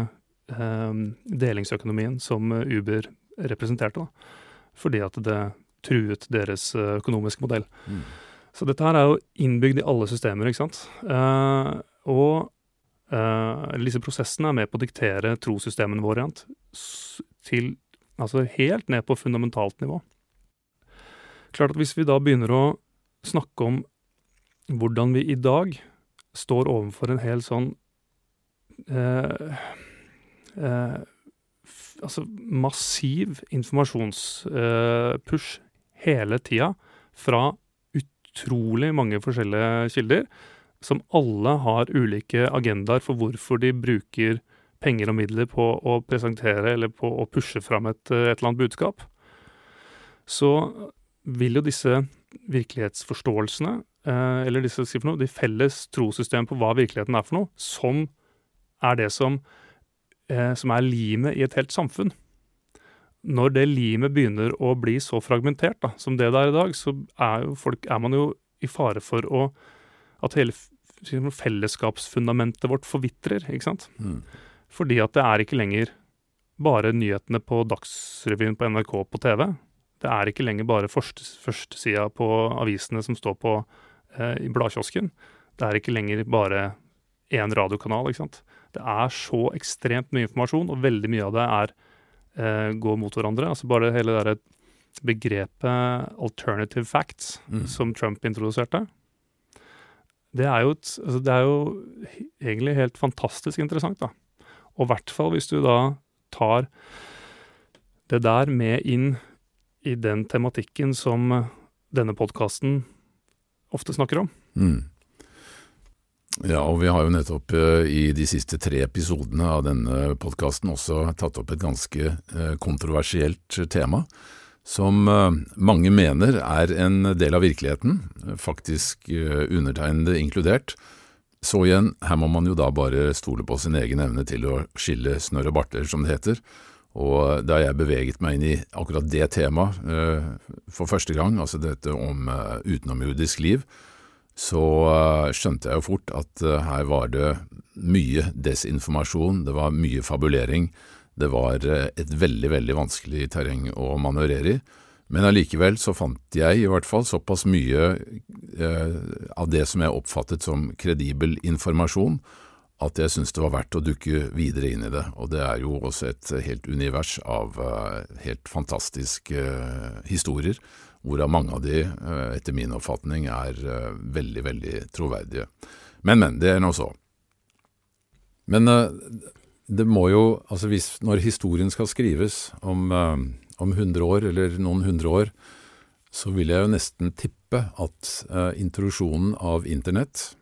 delingsøkonomien som Uber representerte. da fordi at det truet deres eh, økonomiske modell. Mm. Så dette her er jo innbygd i alle systemer, ikke sant. Eh, og eh, disse prosessene er med på å diktere trossystemene våre til altså helt ned på fundamentalt nivå. Klart at hvis vi da begynner å snakke om hvordan vi i dag står overfor en hel sånn eh, eh, altså, massiv informasjonspush uh, hele tida fra utrolig mange forskjellige kilder, som alle har ulike agendaer for hvorfor de bruker penger og midler på å presentere eller på å pushe fram et, et eller annet budskap, så vil jo disse virkelighetsforståelsene, eh, eller disse, si noe, de felles trossystemene på hva virkeligheten er for noe, som er det som eh, som er limet i et helt samfunn. når det limet begynner å bli så fragmentert da, som det det er i dag, så er, jo folk, er man jo i fare for å, at hele fellesskapsfundamentet vårt forvitrer. ikke sant? Mm. Fordi at det er ikke lenger bare nyhetene på Dagsrevyen på NRK på TV. Det er ikke lenger bare førstesida på avisene som står på eh, i bladkiosken. Det er ikke lenger bare én radiokanal. ikke sant? Det er så ekstremt mye informasjon, og veldig mye av det er eh, går mot hverandre. Altså bare hele det begrepet 'alternative facts' Mm. som Trump introduserte. Det er, jo et, altså det er jo egentlig helt fantastisk interessant, da. Og i hvert fall hvis du da tar det der med inn i den tematikken som denne podkasten ofte snakker om. Mm. Ja, og vi har jo nettopp eh, i de siste tre episodene av denne podkasten også tatt opp et ganske eh, kontroversielt tema, som eh, mange mener er en del av virkeligheten, faktisk undertegnede inkludert. Så igjen, her må man jo da bare stole på sin egen evne til å skille snørr og barter, som det heter. Og da jeg beveget meg inn i akkurat det temaet for første gang, altså dette om utenomjordisk liv, så eh, skjønte jeg jo fort at eh, her var det mye desinformasjon, det var mye fabulering, det var eh, et veldig, veldig vanskelig terreng å manøvrere i. Men allikevel så fant jeg i hvert fall såpass mye eh, av det som jeg oppfattet som kredibel informasjon, at jeg syntes det var verdt å dukke videre inn i det. Og det er jo også et helt univers av eh, helt fantastiske eh, historier, hvorav mange av de, eh, etter min oppfatning, er eh, veldig, veldig troverdige. Men, men, det er nå så. Men eh, det må jo, altså hvis, når historien skal skrives om, om 100 år, eller noen hundre år, så vil jeg jo nesten tippe at introduksjonen av internett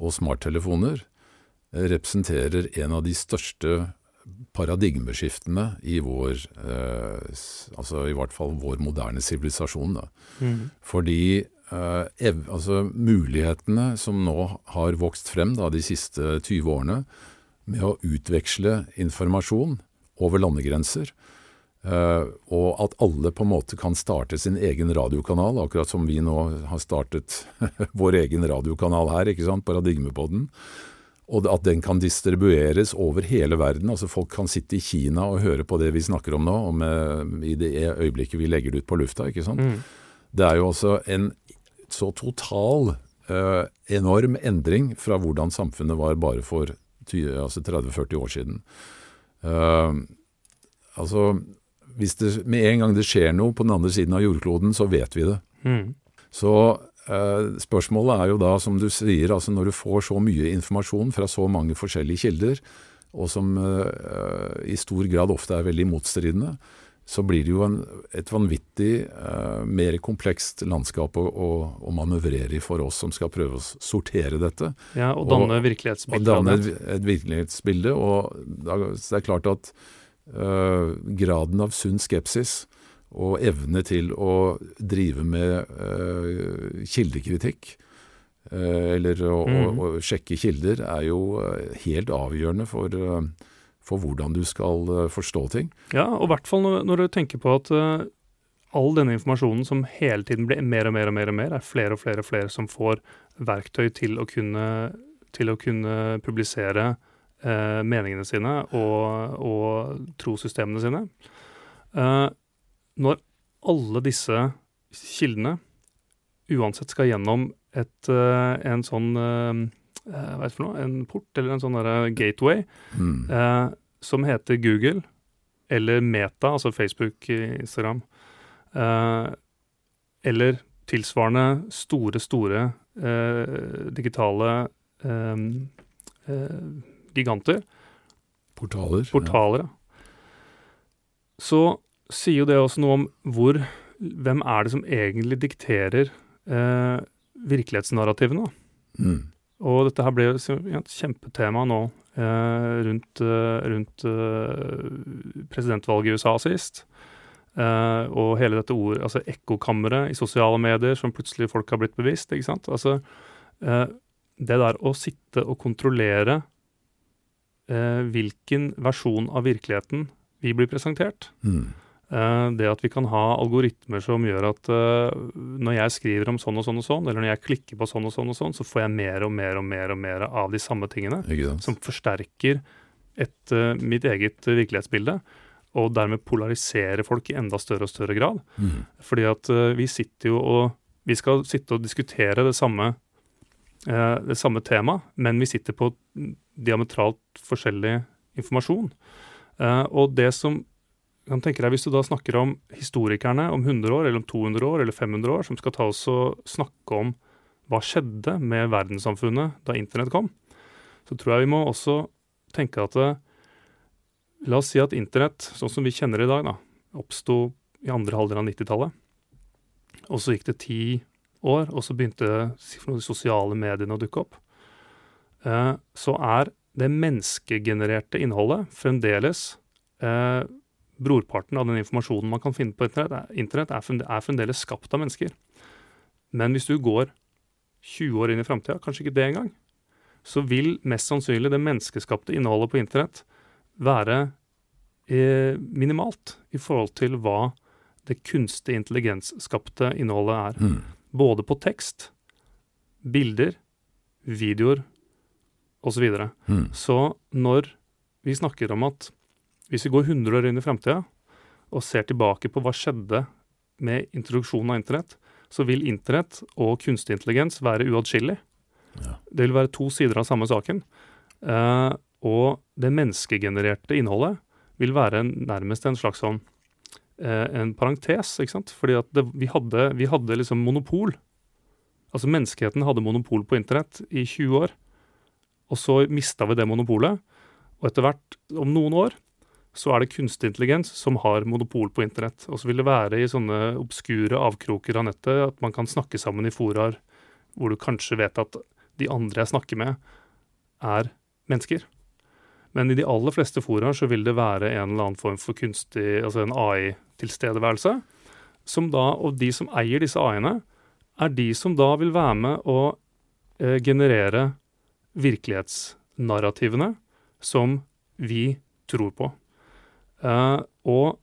og smarttelefoner representerer en av de største paradigmeskiftene i vår, eh, altså i hvert fall vår moderne sivilisasjon. Mm. Fordi eh, ev, altså mulighetene som nå har vokst frem da, de siste 20 årene, med å utveksle informasjon over landegrenser, eh, og at alle på en måte kan starte sin egen radiokanal, akkurat som vi nå har startet vår egen radiokanal her, ikke sant, Paradigmepodden. Og at den kan distribueres over hele verden. altså Folk kan sitte i Kina og høre på det vi snakker om nå, om, eh, i det øyeblikket vi legger det ut på lufta. ikke sant? Mm. Det er jo altså en så total, eh, enorm endring fra hvordan samfunnet var bare for altså 30-40 år siden. Eh, altså, hvis det med en gang det skjer noe på den andre siden av jordkloden, så vet vi det. Mm. Så spørsmålet er jo da, som du sier, altså når du får så mye informasjon fra så mange forskjellige kilder, og som eh, i stor grad ofte er veldig motstridende, så blir det jo en, et vanvittig eh, mer komplekst landskap å, å, å manøvrere i for oss som skal prøve å sortere dette. Ja, og Og- danne Og danne et, et virkelighetsbilde. Og det er klart at øh, graden av sunn skepsis og evne til å drive med uh, kildekritikk, uh, eller å, å, Mhm. å sjekke kilder, er jo øh, helt avgjørende for, uh, for hvordan du skal forstå ting. Ja, og i hvert fall når, når du tenker på at eh, all denne informasjonen som hele tiden blir mer og mer og mer, og mer er flere og flere og flere som får verktøy til å kunne, til å kunne publisere eh, meningene sine og, og trossystemene sine. Eh, når alle disse kildene uansett skal gjennom et, eh, en sånn eh, eh, hva det for noe? En port eller en sånn der gateway, Mm. eh, som heter Google, eller Meta, altså Facebook, Instagram, eh, eller tilsvarende store, store eh, digitale giganter, Portaler. portaler, ja. så sier jo det også noe om hvor Hvem er det som egentlig dikterer eh, virkelighetsnarrativene? Mm. Og dette her ble jo et kjempetema nå eh, rundt, eh, rundt eh, presidentvalget i USA sist. Eh, og hele dette ordet, altså ekkokammeret i sosiale medier som plutselig folk har blitt bevisst. ikke sant? Altså, eh, det der å sitte og kontrollere eh, hvilken versjon av virkeligheten vi blir presentert, Mm. Eh, det at vi kan ha algoritmer som gjør at eh, når jeg skriver om sånn og sånn og sånn, eller når jeg klikker på sånn og sånn og sånn, så får jeg mer og mer og mer og mer av de samme tingene. Som forsterker et, uh, mitt eget virkelighetsbilde. Og dermed polariserer folk i enda større og større grad. Mm. Fordi at vi sitter jo og Vi skal sitte og diskutere det samme, det samme temaet, men vi sitter på diametralt forskjellig informasjon. og det som kan tenke deg Hvis du da snakker om historikerne om 100 år, eller om 200 år, eller 500 år, som skal ta oss og snakke om hva skjedde med verdenssamfunnet da internett kom, så tror jeg vi må også tenke at det, La oss si at internett, sånn som vi kjenner det i dag, da, oppsto i andre halvdel av 90-tallet. Og så gikk det ti år, og så begynte de sosiale mediene å dukke opp. Eh, så er det menneskegenererte innholdet fremdeles eh, brorparten av den informasjonen man kan finne på internett, er, fremdeles skapt av mennesker. Men hvis du går 20 år inn i framtida, kanskje ikke det engang, så vil mest sannsynlig det menneskeskapte innholdet på internett være eh, minimalt i forhold til hva det kunstig intelligensskapte innholdet er. Mm. Både på tekst, bilder, videoer osv. Så, videre. mm. så når vi snakker om at hvis vi går 100 år inn i framtida og ser tilbake på hva skjedde med introduksjonen av internett, så vil internett og kunstig intelligens være uatskillig. Ja. Det vil være to sider av samme saken. Uh, og det menneskegenererte innholdet vil være nærmest en slags sånn uh, en parentes, ikke sant. Fordi at det, vi, hadde, vi hadde liksom monopol. Altså menneskeheten hadde monopol på internett i 20 år. Og så mista vi det monopolet. Og etter hvert, om noen år, så er det kunstig intelligens som har monopol på internett. Og så vil det være i sånne obskure avkroker av nettet at man kan snakke sammen i foraer hvor du kanskje vet at de andre jeg snakker med, er mennesker. Men i de aller fleste foraer så vil det være en eller annen form for kunstig, altså en AI-tilstedeværelse. Som da, Og de som eier disse AI-ene, er de som da vil være med å eh, generere virkelighetsnarrativene som vi tror på. Uh, og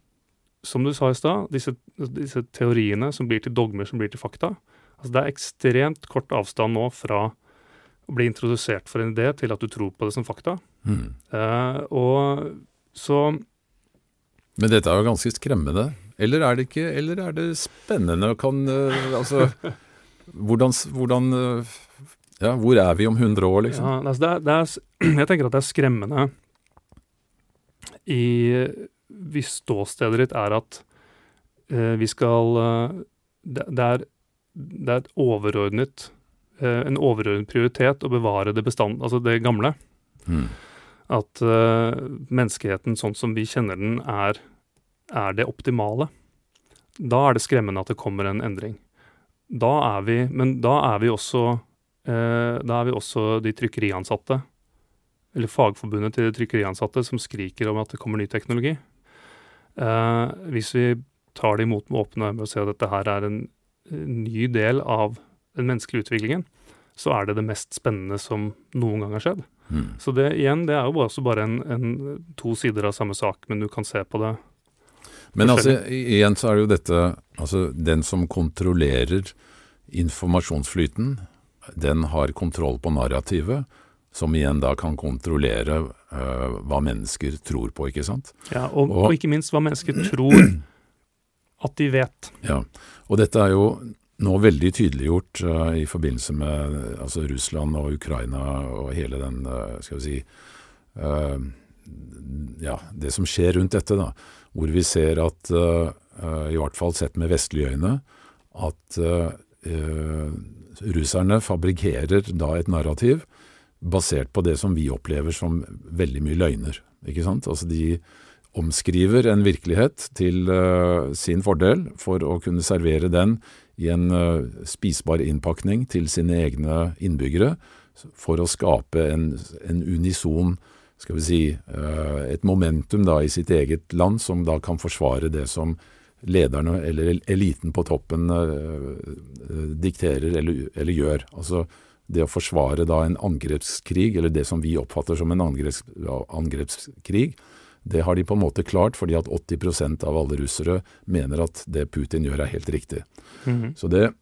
som du sa i stad, disse, disse, teoriene som blir til dogmer, som blir til fakta altså Det er ekstremt kort avstand nå fra å bli introdusert for en idé til at du tror på det som fakta. Mm. Uh, og så Men dette er jo ganske skremmende. Eller er det ikke Eller er det spennende? Kan uh, Altså hvordan, hvordan ja, Hvor er vi om 100 år, liksom? Ja, altså det er, det er, jeg tenker at det er skremmende i Hvis ståstedet ditt er at eh, vi skal eh, det, det, er, det, er, et overordnet eh, en overordnet prioritet å bevare det bestand, altså det gamle. Mm. At eh, menneskeheten sånn som vi kjenner den, er, er det optimale. Da er det skremmende at det kommer en endring. Da er vi, men da er vi også eh, da er vi også de trykkeriansatte eller Fagforbundet til trykkeriansatte som skriker om at det kommer ny teknologi. Eh, hvis vi tar det imot med åpne øyne og ser at dette her er en, ny del av den menneskelige utviklingen, så er det det mest spennende som noen gang har skjedd. Mm. Så det igjen, det er jo også bare en, en, to sider av samme sak, men du kan se på det. Men altså, igjen så er det jo dette Altså, den som kontrollerer informasjonsflyten, den har kontroll på narrativet som igjen da kan kontrollere uh, hva mennesker tror på, ikke sant. Ja, og, og, og, ikke minst hva mennesker tror at de vet. Ja, og dette er jo nå veldig tydeliggjort uh, i forbindelse med altså Russland og Ukraina og hele den, uh, skal vi si Ja, det som skjer rundt dette, da. Hvor vi ser at, i hvert fall sett med vestlige øyne, at russerne fabrikkerer da et narrativ basert på det som vi opplever som veldig mye løgner. Ikke sant? Altså de omskriver en virkelighet til uh, sin fordel for å kunne servere den i en uh, spisbar innpakning til sine egne innbyggere, for å skape en, en unison skal vi si, uh, et momentum da i sitt eget land som da kan forsvare det som lederne eller eliten på toppen dikterer eller, eller gjør. Altså det å forsvare da en angrepskrig, eller det som vi oppfatter som en angreps, angrepskrig, Det har de på en måte klart, fordi at 80% av alle russere mener at det Putin gjør er helt riktig. Mhm. Så det,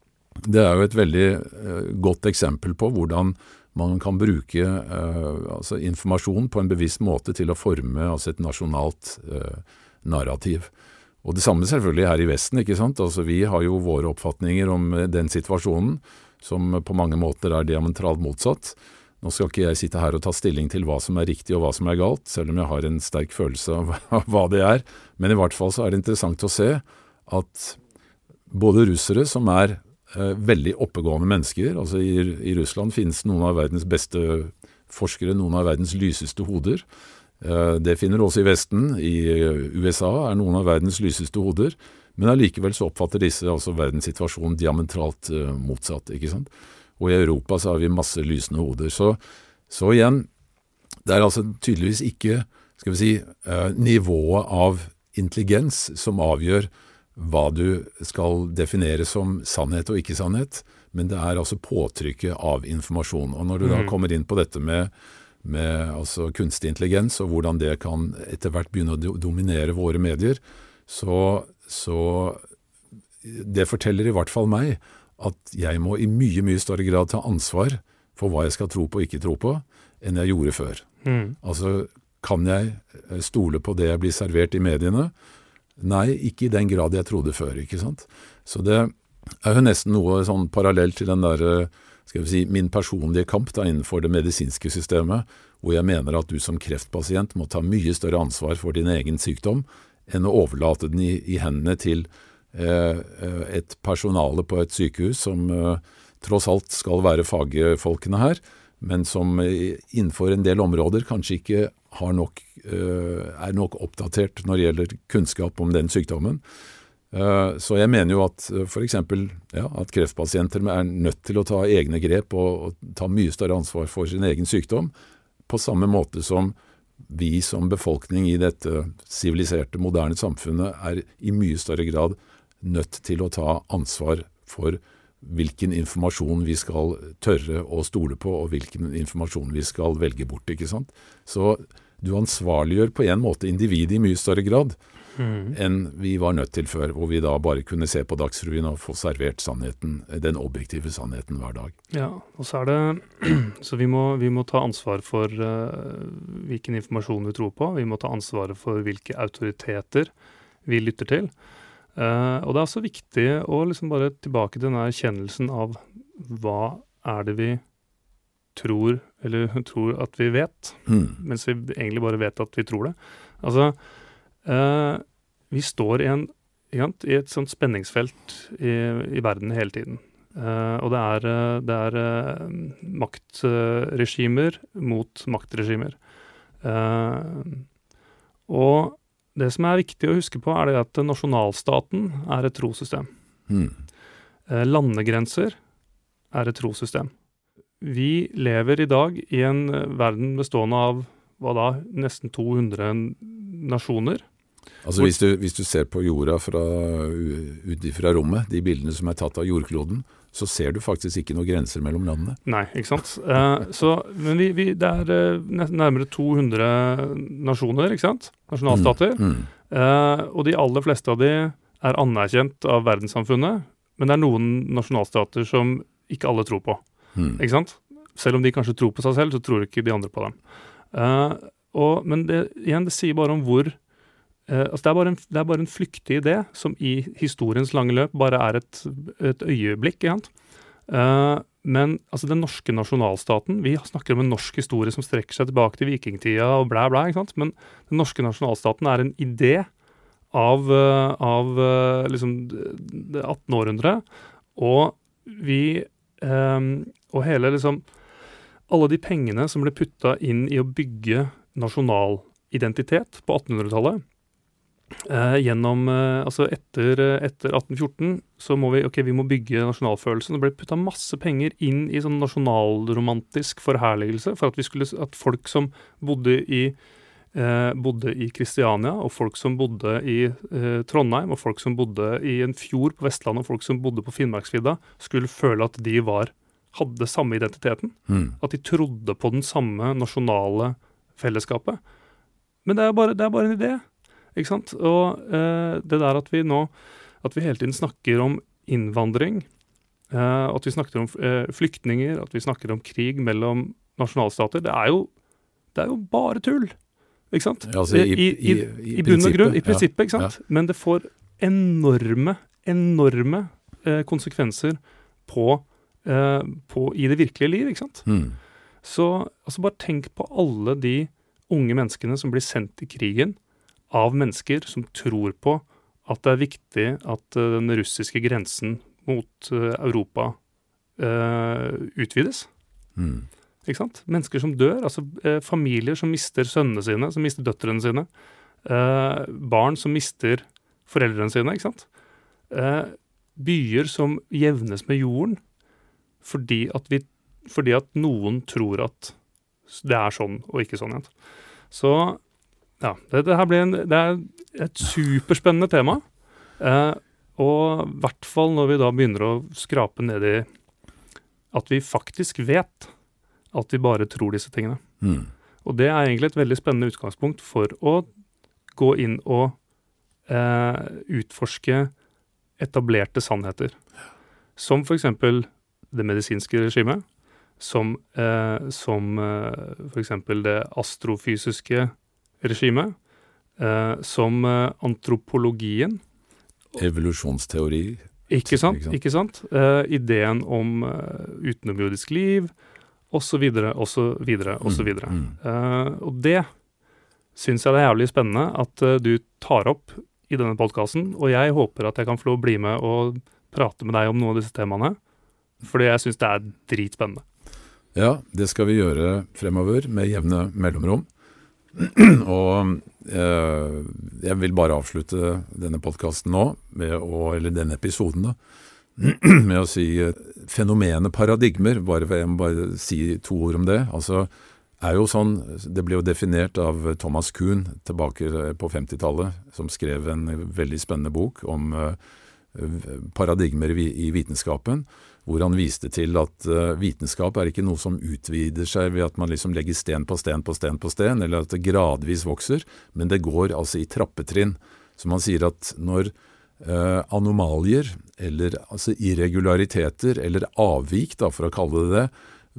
det er jo et veldig eh, godt eksempel på hvordan man kan bruke eh, altså informasjon på en bevisst måte til å forme altså et nasjonalt eh, narrativ. Og det samme selvfølgelig her i Vesten. ikke sant? Altså Vi har jo våre oppfatninger om eh, den situasjonen, som på mange måter er diametralt motsatt. Nå skal ikke jeg sitte her og ta stilling til hva som er riktig og hva som er galt, selv om jeg har en sterk følelse av hva det er. Men i hvert fall så er det interessant å se at både russere, som er eh, veldig oppegående mennesker altså i, I Russland finnes noen av verdens beste forskere, noen av verdens lyseste hoder. Eh, det finner du også i Vesten. I eh, USA er noen av verdens lyseste hoder. Men allikevel så oppfatter disse altså verdenssituasjonen diametralt eh, motsatt. ikke sant? Og i Europa så har vi masse lysende hoder. Så, så igjen, det er altså tydeligvis ikke skal vi si, eh, nivået av intelligens som avgjør hva du skal definere som sannhet og ikke sannhet, men det er altså påtrykket av informasjon. Og når du da Mhm. kommer inn på dette med, med altså kunstig intelligens, og hvordan det kan etter hvert begynne å dominere våre medier, så, så det forteller i hvert fall meg at jeg må i mye, mye større grad ta ansvar for hva jeg skal tro på og ikke tro på, enn jeg gjorde før. Mm. Altså, kan jeg eh, stole på det jeg blir servert i mediene? Nei, ikke i den grad jeg trodde før, ikke sant. Så det er jo nesten noe sånn parallelt til den derre skal vi si, min personlige kamp da innenfor det medisinske systemet, hvor jeg mener at du som kreftpasient må ta mye større ansvar for din egen sykdom enn å overlate den i, i hendene til eh, eh, et personale på et sykehus som eh, tross alt skal være fagfolkene her, men som eh, innenfor en del områder kanskje ikke nok, eh, er nok oppdatert når det gjelder kunnskap om den sykdommen. Så jeg mener jo at f.eks. Ja, at kreftpasienter er nødt til å ta egne grep og, og ta mye større ansvar for sin egen sykdom, på samme måte som vi som befolkning i dette siviliserte, moderne samfunnet er i mye større grad nødt til å ta ansvar for hvilken informasjon vi skal tørre å stole på, og hvilken informasjon vi skal velge bort. ikke sant? Så du ansvarliggjør på en måte individet i mye større grad Mhm. enn vi var nødt til før, hvor vi da bare kunne se på Dagsrevyen og få servert sannheten, den objektive sannheten hver dag. Ja, og så er det Så vi må, vi må ta ansvar for uh, hvilken informasjon vi tror på. Vi må ta ansvaret for hvilke autoriteter vi lytter til. Uh, og det er også viktig å liksom bare tilbake til den erkjennelsen av hva er det vi tror, eller tror at vi vet, mm. mens vi egentlig bare vet at vi tror det. Altså, eh, vi står i, en, i et sånt spenningsfelt i, i verden hele tiden. Eh, og det er, eh, det er eh, maktregimer mot maktregimer. Eh, og det som er viktig å huske på, er det at nasjonalstaten er et trossystem. Eh, landegrenser er et trossystem. Vi lever i dag i en verden bestående av hva da, nesten 200 nasjoner. Altså hvis du, hvis du ser på jorda fra, ut fra rommet, de bildene som er tatt av jordkloden, så ser du faktisk ikke noen grenser mellom landene. Nei, ikke sant. Eh, så, men vi, vi, det er eh, nærmere 200 nasjoner, ikke sant? Nasjonalstater. Hmm. Eh, og de aller fleste av de er anerkjent av verdenssamfunnet, men det er noen nasjonalstater som ikke alle tror på. Mm. Ikke sant? Selv om de kanskje tror på seg selv, så tror ikke de andre på dem. Eh, og, men det, igjen, det sier bare om hvor altså det, er bare en, det er bare en flyktig idé som i historiens lange løp bare er et, et øyeblikk. Eh, men altså den norske nasjonalstaten Vi snakker om en norsk historie som strekker seg tilbake til vikingtida og blæ, blæ. ikke sant? Men den norske nasjonalstaten er en idé av, eh, av eh, liksom det 18. århundre. Og vi um, Og hele liksom Alle de pengene som ble putta inn i å bygge nasjonalidentitet på 1800-tallet eh, gjennom, eh, altså etter, eh, etter 1814 så må vi, ok, vi må bygge nasjonalfølelsen. Det ble putta masse penger inn i sånn nasjonalromantisk forherligelse for at, vi skulle, at folk som bodde i eh, bodde i Kristiania, og folk som bodde i eh, Trondheim, og folk som bodde i en fjord på Vestlandet, og folk som bodde på Finnmarksvidda, skulle føle at de var, hadde samme identiteten. Mm. At de trodde på den samme nasjonale fellesskapet. Men det er bare, det er bare en idé. Ikke sant? Og eh, det der at vi nå At vi hele tiden snakker om innvandring, eh, at vi snakker om eh, flyktninger, at vi snakker om krig mellom nasjonalstater, det er jo, det er jo bare tull. Ikke sant? Ja, altså, i, i, i, i bunn og grunn, i prinsippet, ikke sant? Ja. Men det får enorme, enorme eh, konsekvenser på, eh, på, i det virkelige liv, ikke sant? Mm. Så altså, bare tenk på alle de unge menneskene som blir sendt i krigen av mennesker som tror på at det er viktig at uh, den russiske grensen mot uh, Europa uh, utvides. Mm. Ikke sant? Mennesker som dør, altså familier som mister sønnene sine, som mister døtrene sine. barn som mister foreldrene sine, ikke sant. byer som jevnes med jorden fordi at, vi, fordi at noen tror at det er sånn og ikke sånn igjen. Så ja, det, det, her blir en, det er et superspennende tema. Eh, og i hvert fall når vi da begynner å skrape ned i at vi faktisk vet at vi bare tror disse tingene. Mm. Og det er egentlig et veldig spennende utgangspunkt for å gå inn og eh, utforske etablerte sannheter. Som f.eks. det medisinske regimet. Som, eh, som eh, f.eks. det astrofysiske regimet, eh, som eh, antropologien. Evolusjonsteori. Ikke sant? Ikke sant? Uh, ideen om utenomjordisk liv, osv., osv., osv. Og det syns jeg det er jævlig spennende at du tar opp i denne podkasten, og jeg håper at jeg kan få bli med og prate med deg om noen av disse temaene, fordi jeg syns det er dritspennende. Ja, det skal vi gjøre fremover med jevne mellomrom. Og eh, jeg vil bare avslutte denne podkasten nå, å, eller denne episoden, da, med å si eh, fenomenet paradigmer. Bare, jeg må bare si to ord om det. Altså, er jo sånn, Det ble jo definert av Thomas Kuhn tilbake på 50-tallet, som skrev en veldig spennende bok om eh, paradigmer i vitenskapen hvor han viste til at uh, vitenskap er ikke noe som utvider seg ved at man liksom legger sten på sten på sten på sten, eller at det gradvis vokser, men det går altså i trappetrinn. Så man sier at når eh, anomalier, eller altså irregulariteter, eller avvik, da, for å kalle det det,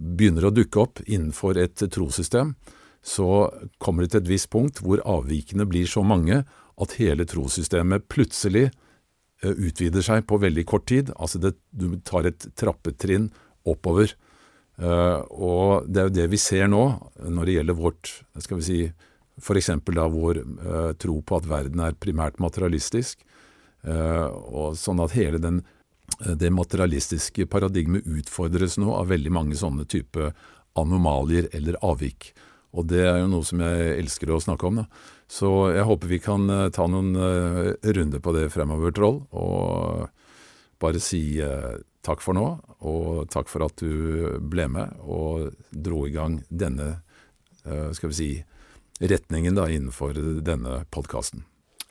begynner å dukke opp innenfor et trossystem, så kommer det til et visst punkt hvor avvikene blir så mange at hele trossystemet plutselig Eh, utvider seg på veldig kort tid. Altså det, du tar et trappetrinn oppover. Uh, og det er jo det vi ser nå når det gjelder vårt skal vi si, F.eks. da vår uh, tro på at verden er primært materialistisk. Og sånn at hele den, det materialistiske paradigmet utfordres nå av veldig mange sånne type anomalier eller avvik. Og det er jo noe som jeg elsker å snakke om. da. Så jeg håper vi kan uh, ta noen uh, runder på det fremover, Troll. Og bare si uh, takk for nå, og takk for at du ble med og dro i gang denne, skal vi si, retningen da innenfor denne podkasten.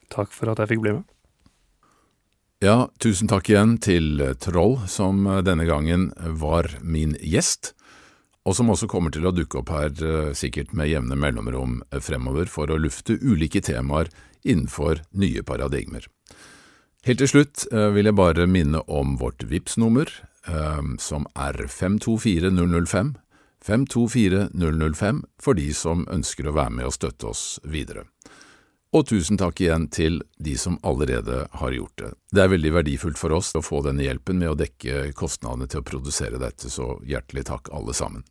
Takk for at jeg fikk bli med. Ja, tusen takk igjen til Troll, som denne gangen var min gjest og som også kommer til å dukke opp her eh, sikkert med jevne mellomrom eh, fremover for å lufte ulike temaer innenfor nye paradigmer. Helt til slutt eh, vil jeg bare minne om vårt VIPS-nummer, som er 524005, 524005 for de som ønsker å være med og støtte oss videre. Og tusen takk igjen til de som allerede har gjort det. Det er veldig verdifullt for oss å få denne hjelpen med å dekke kostnadene til å produsere dette, så hjertelig takk alle sammen.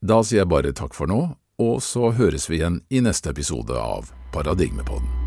Da sier jeg bare takk for nå, og så høres vi igjen i neste episode av Paradigmepodden.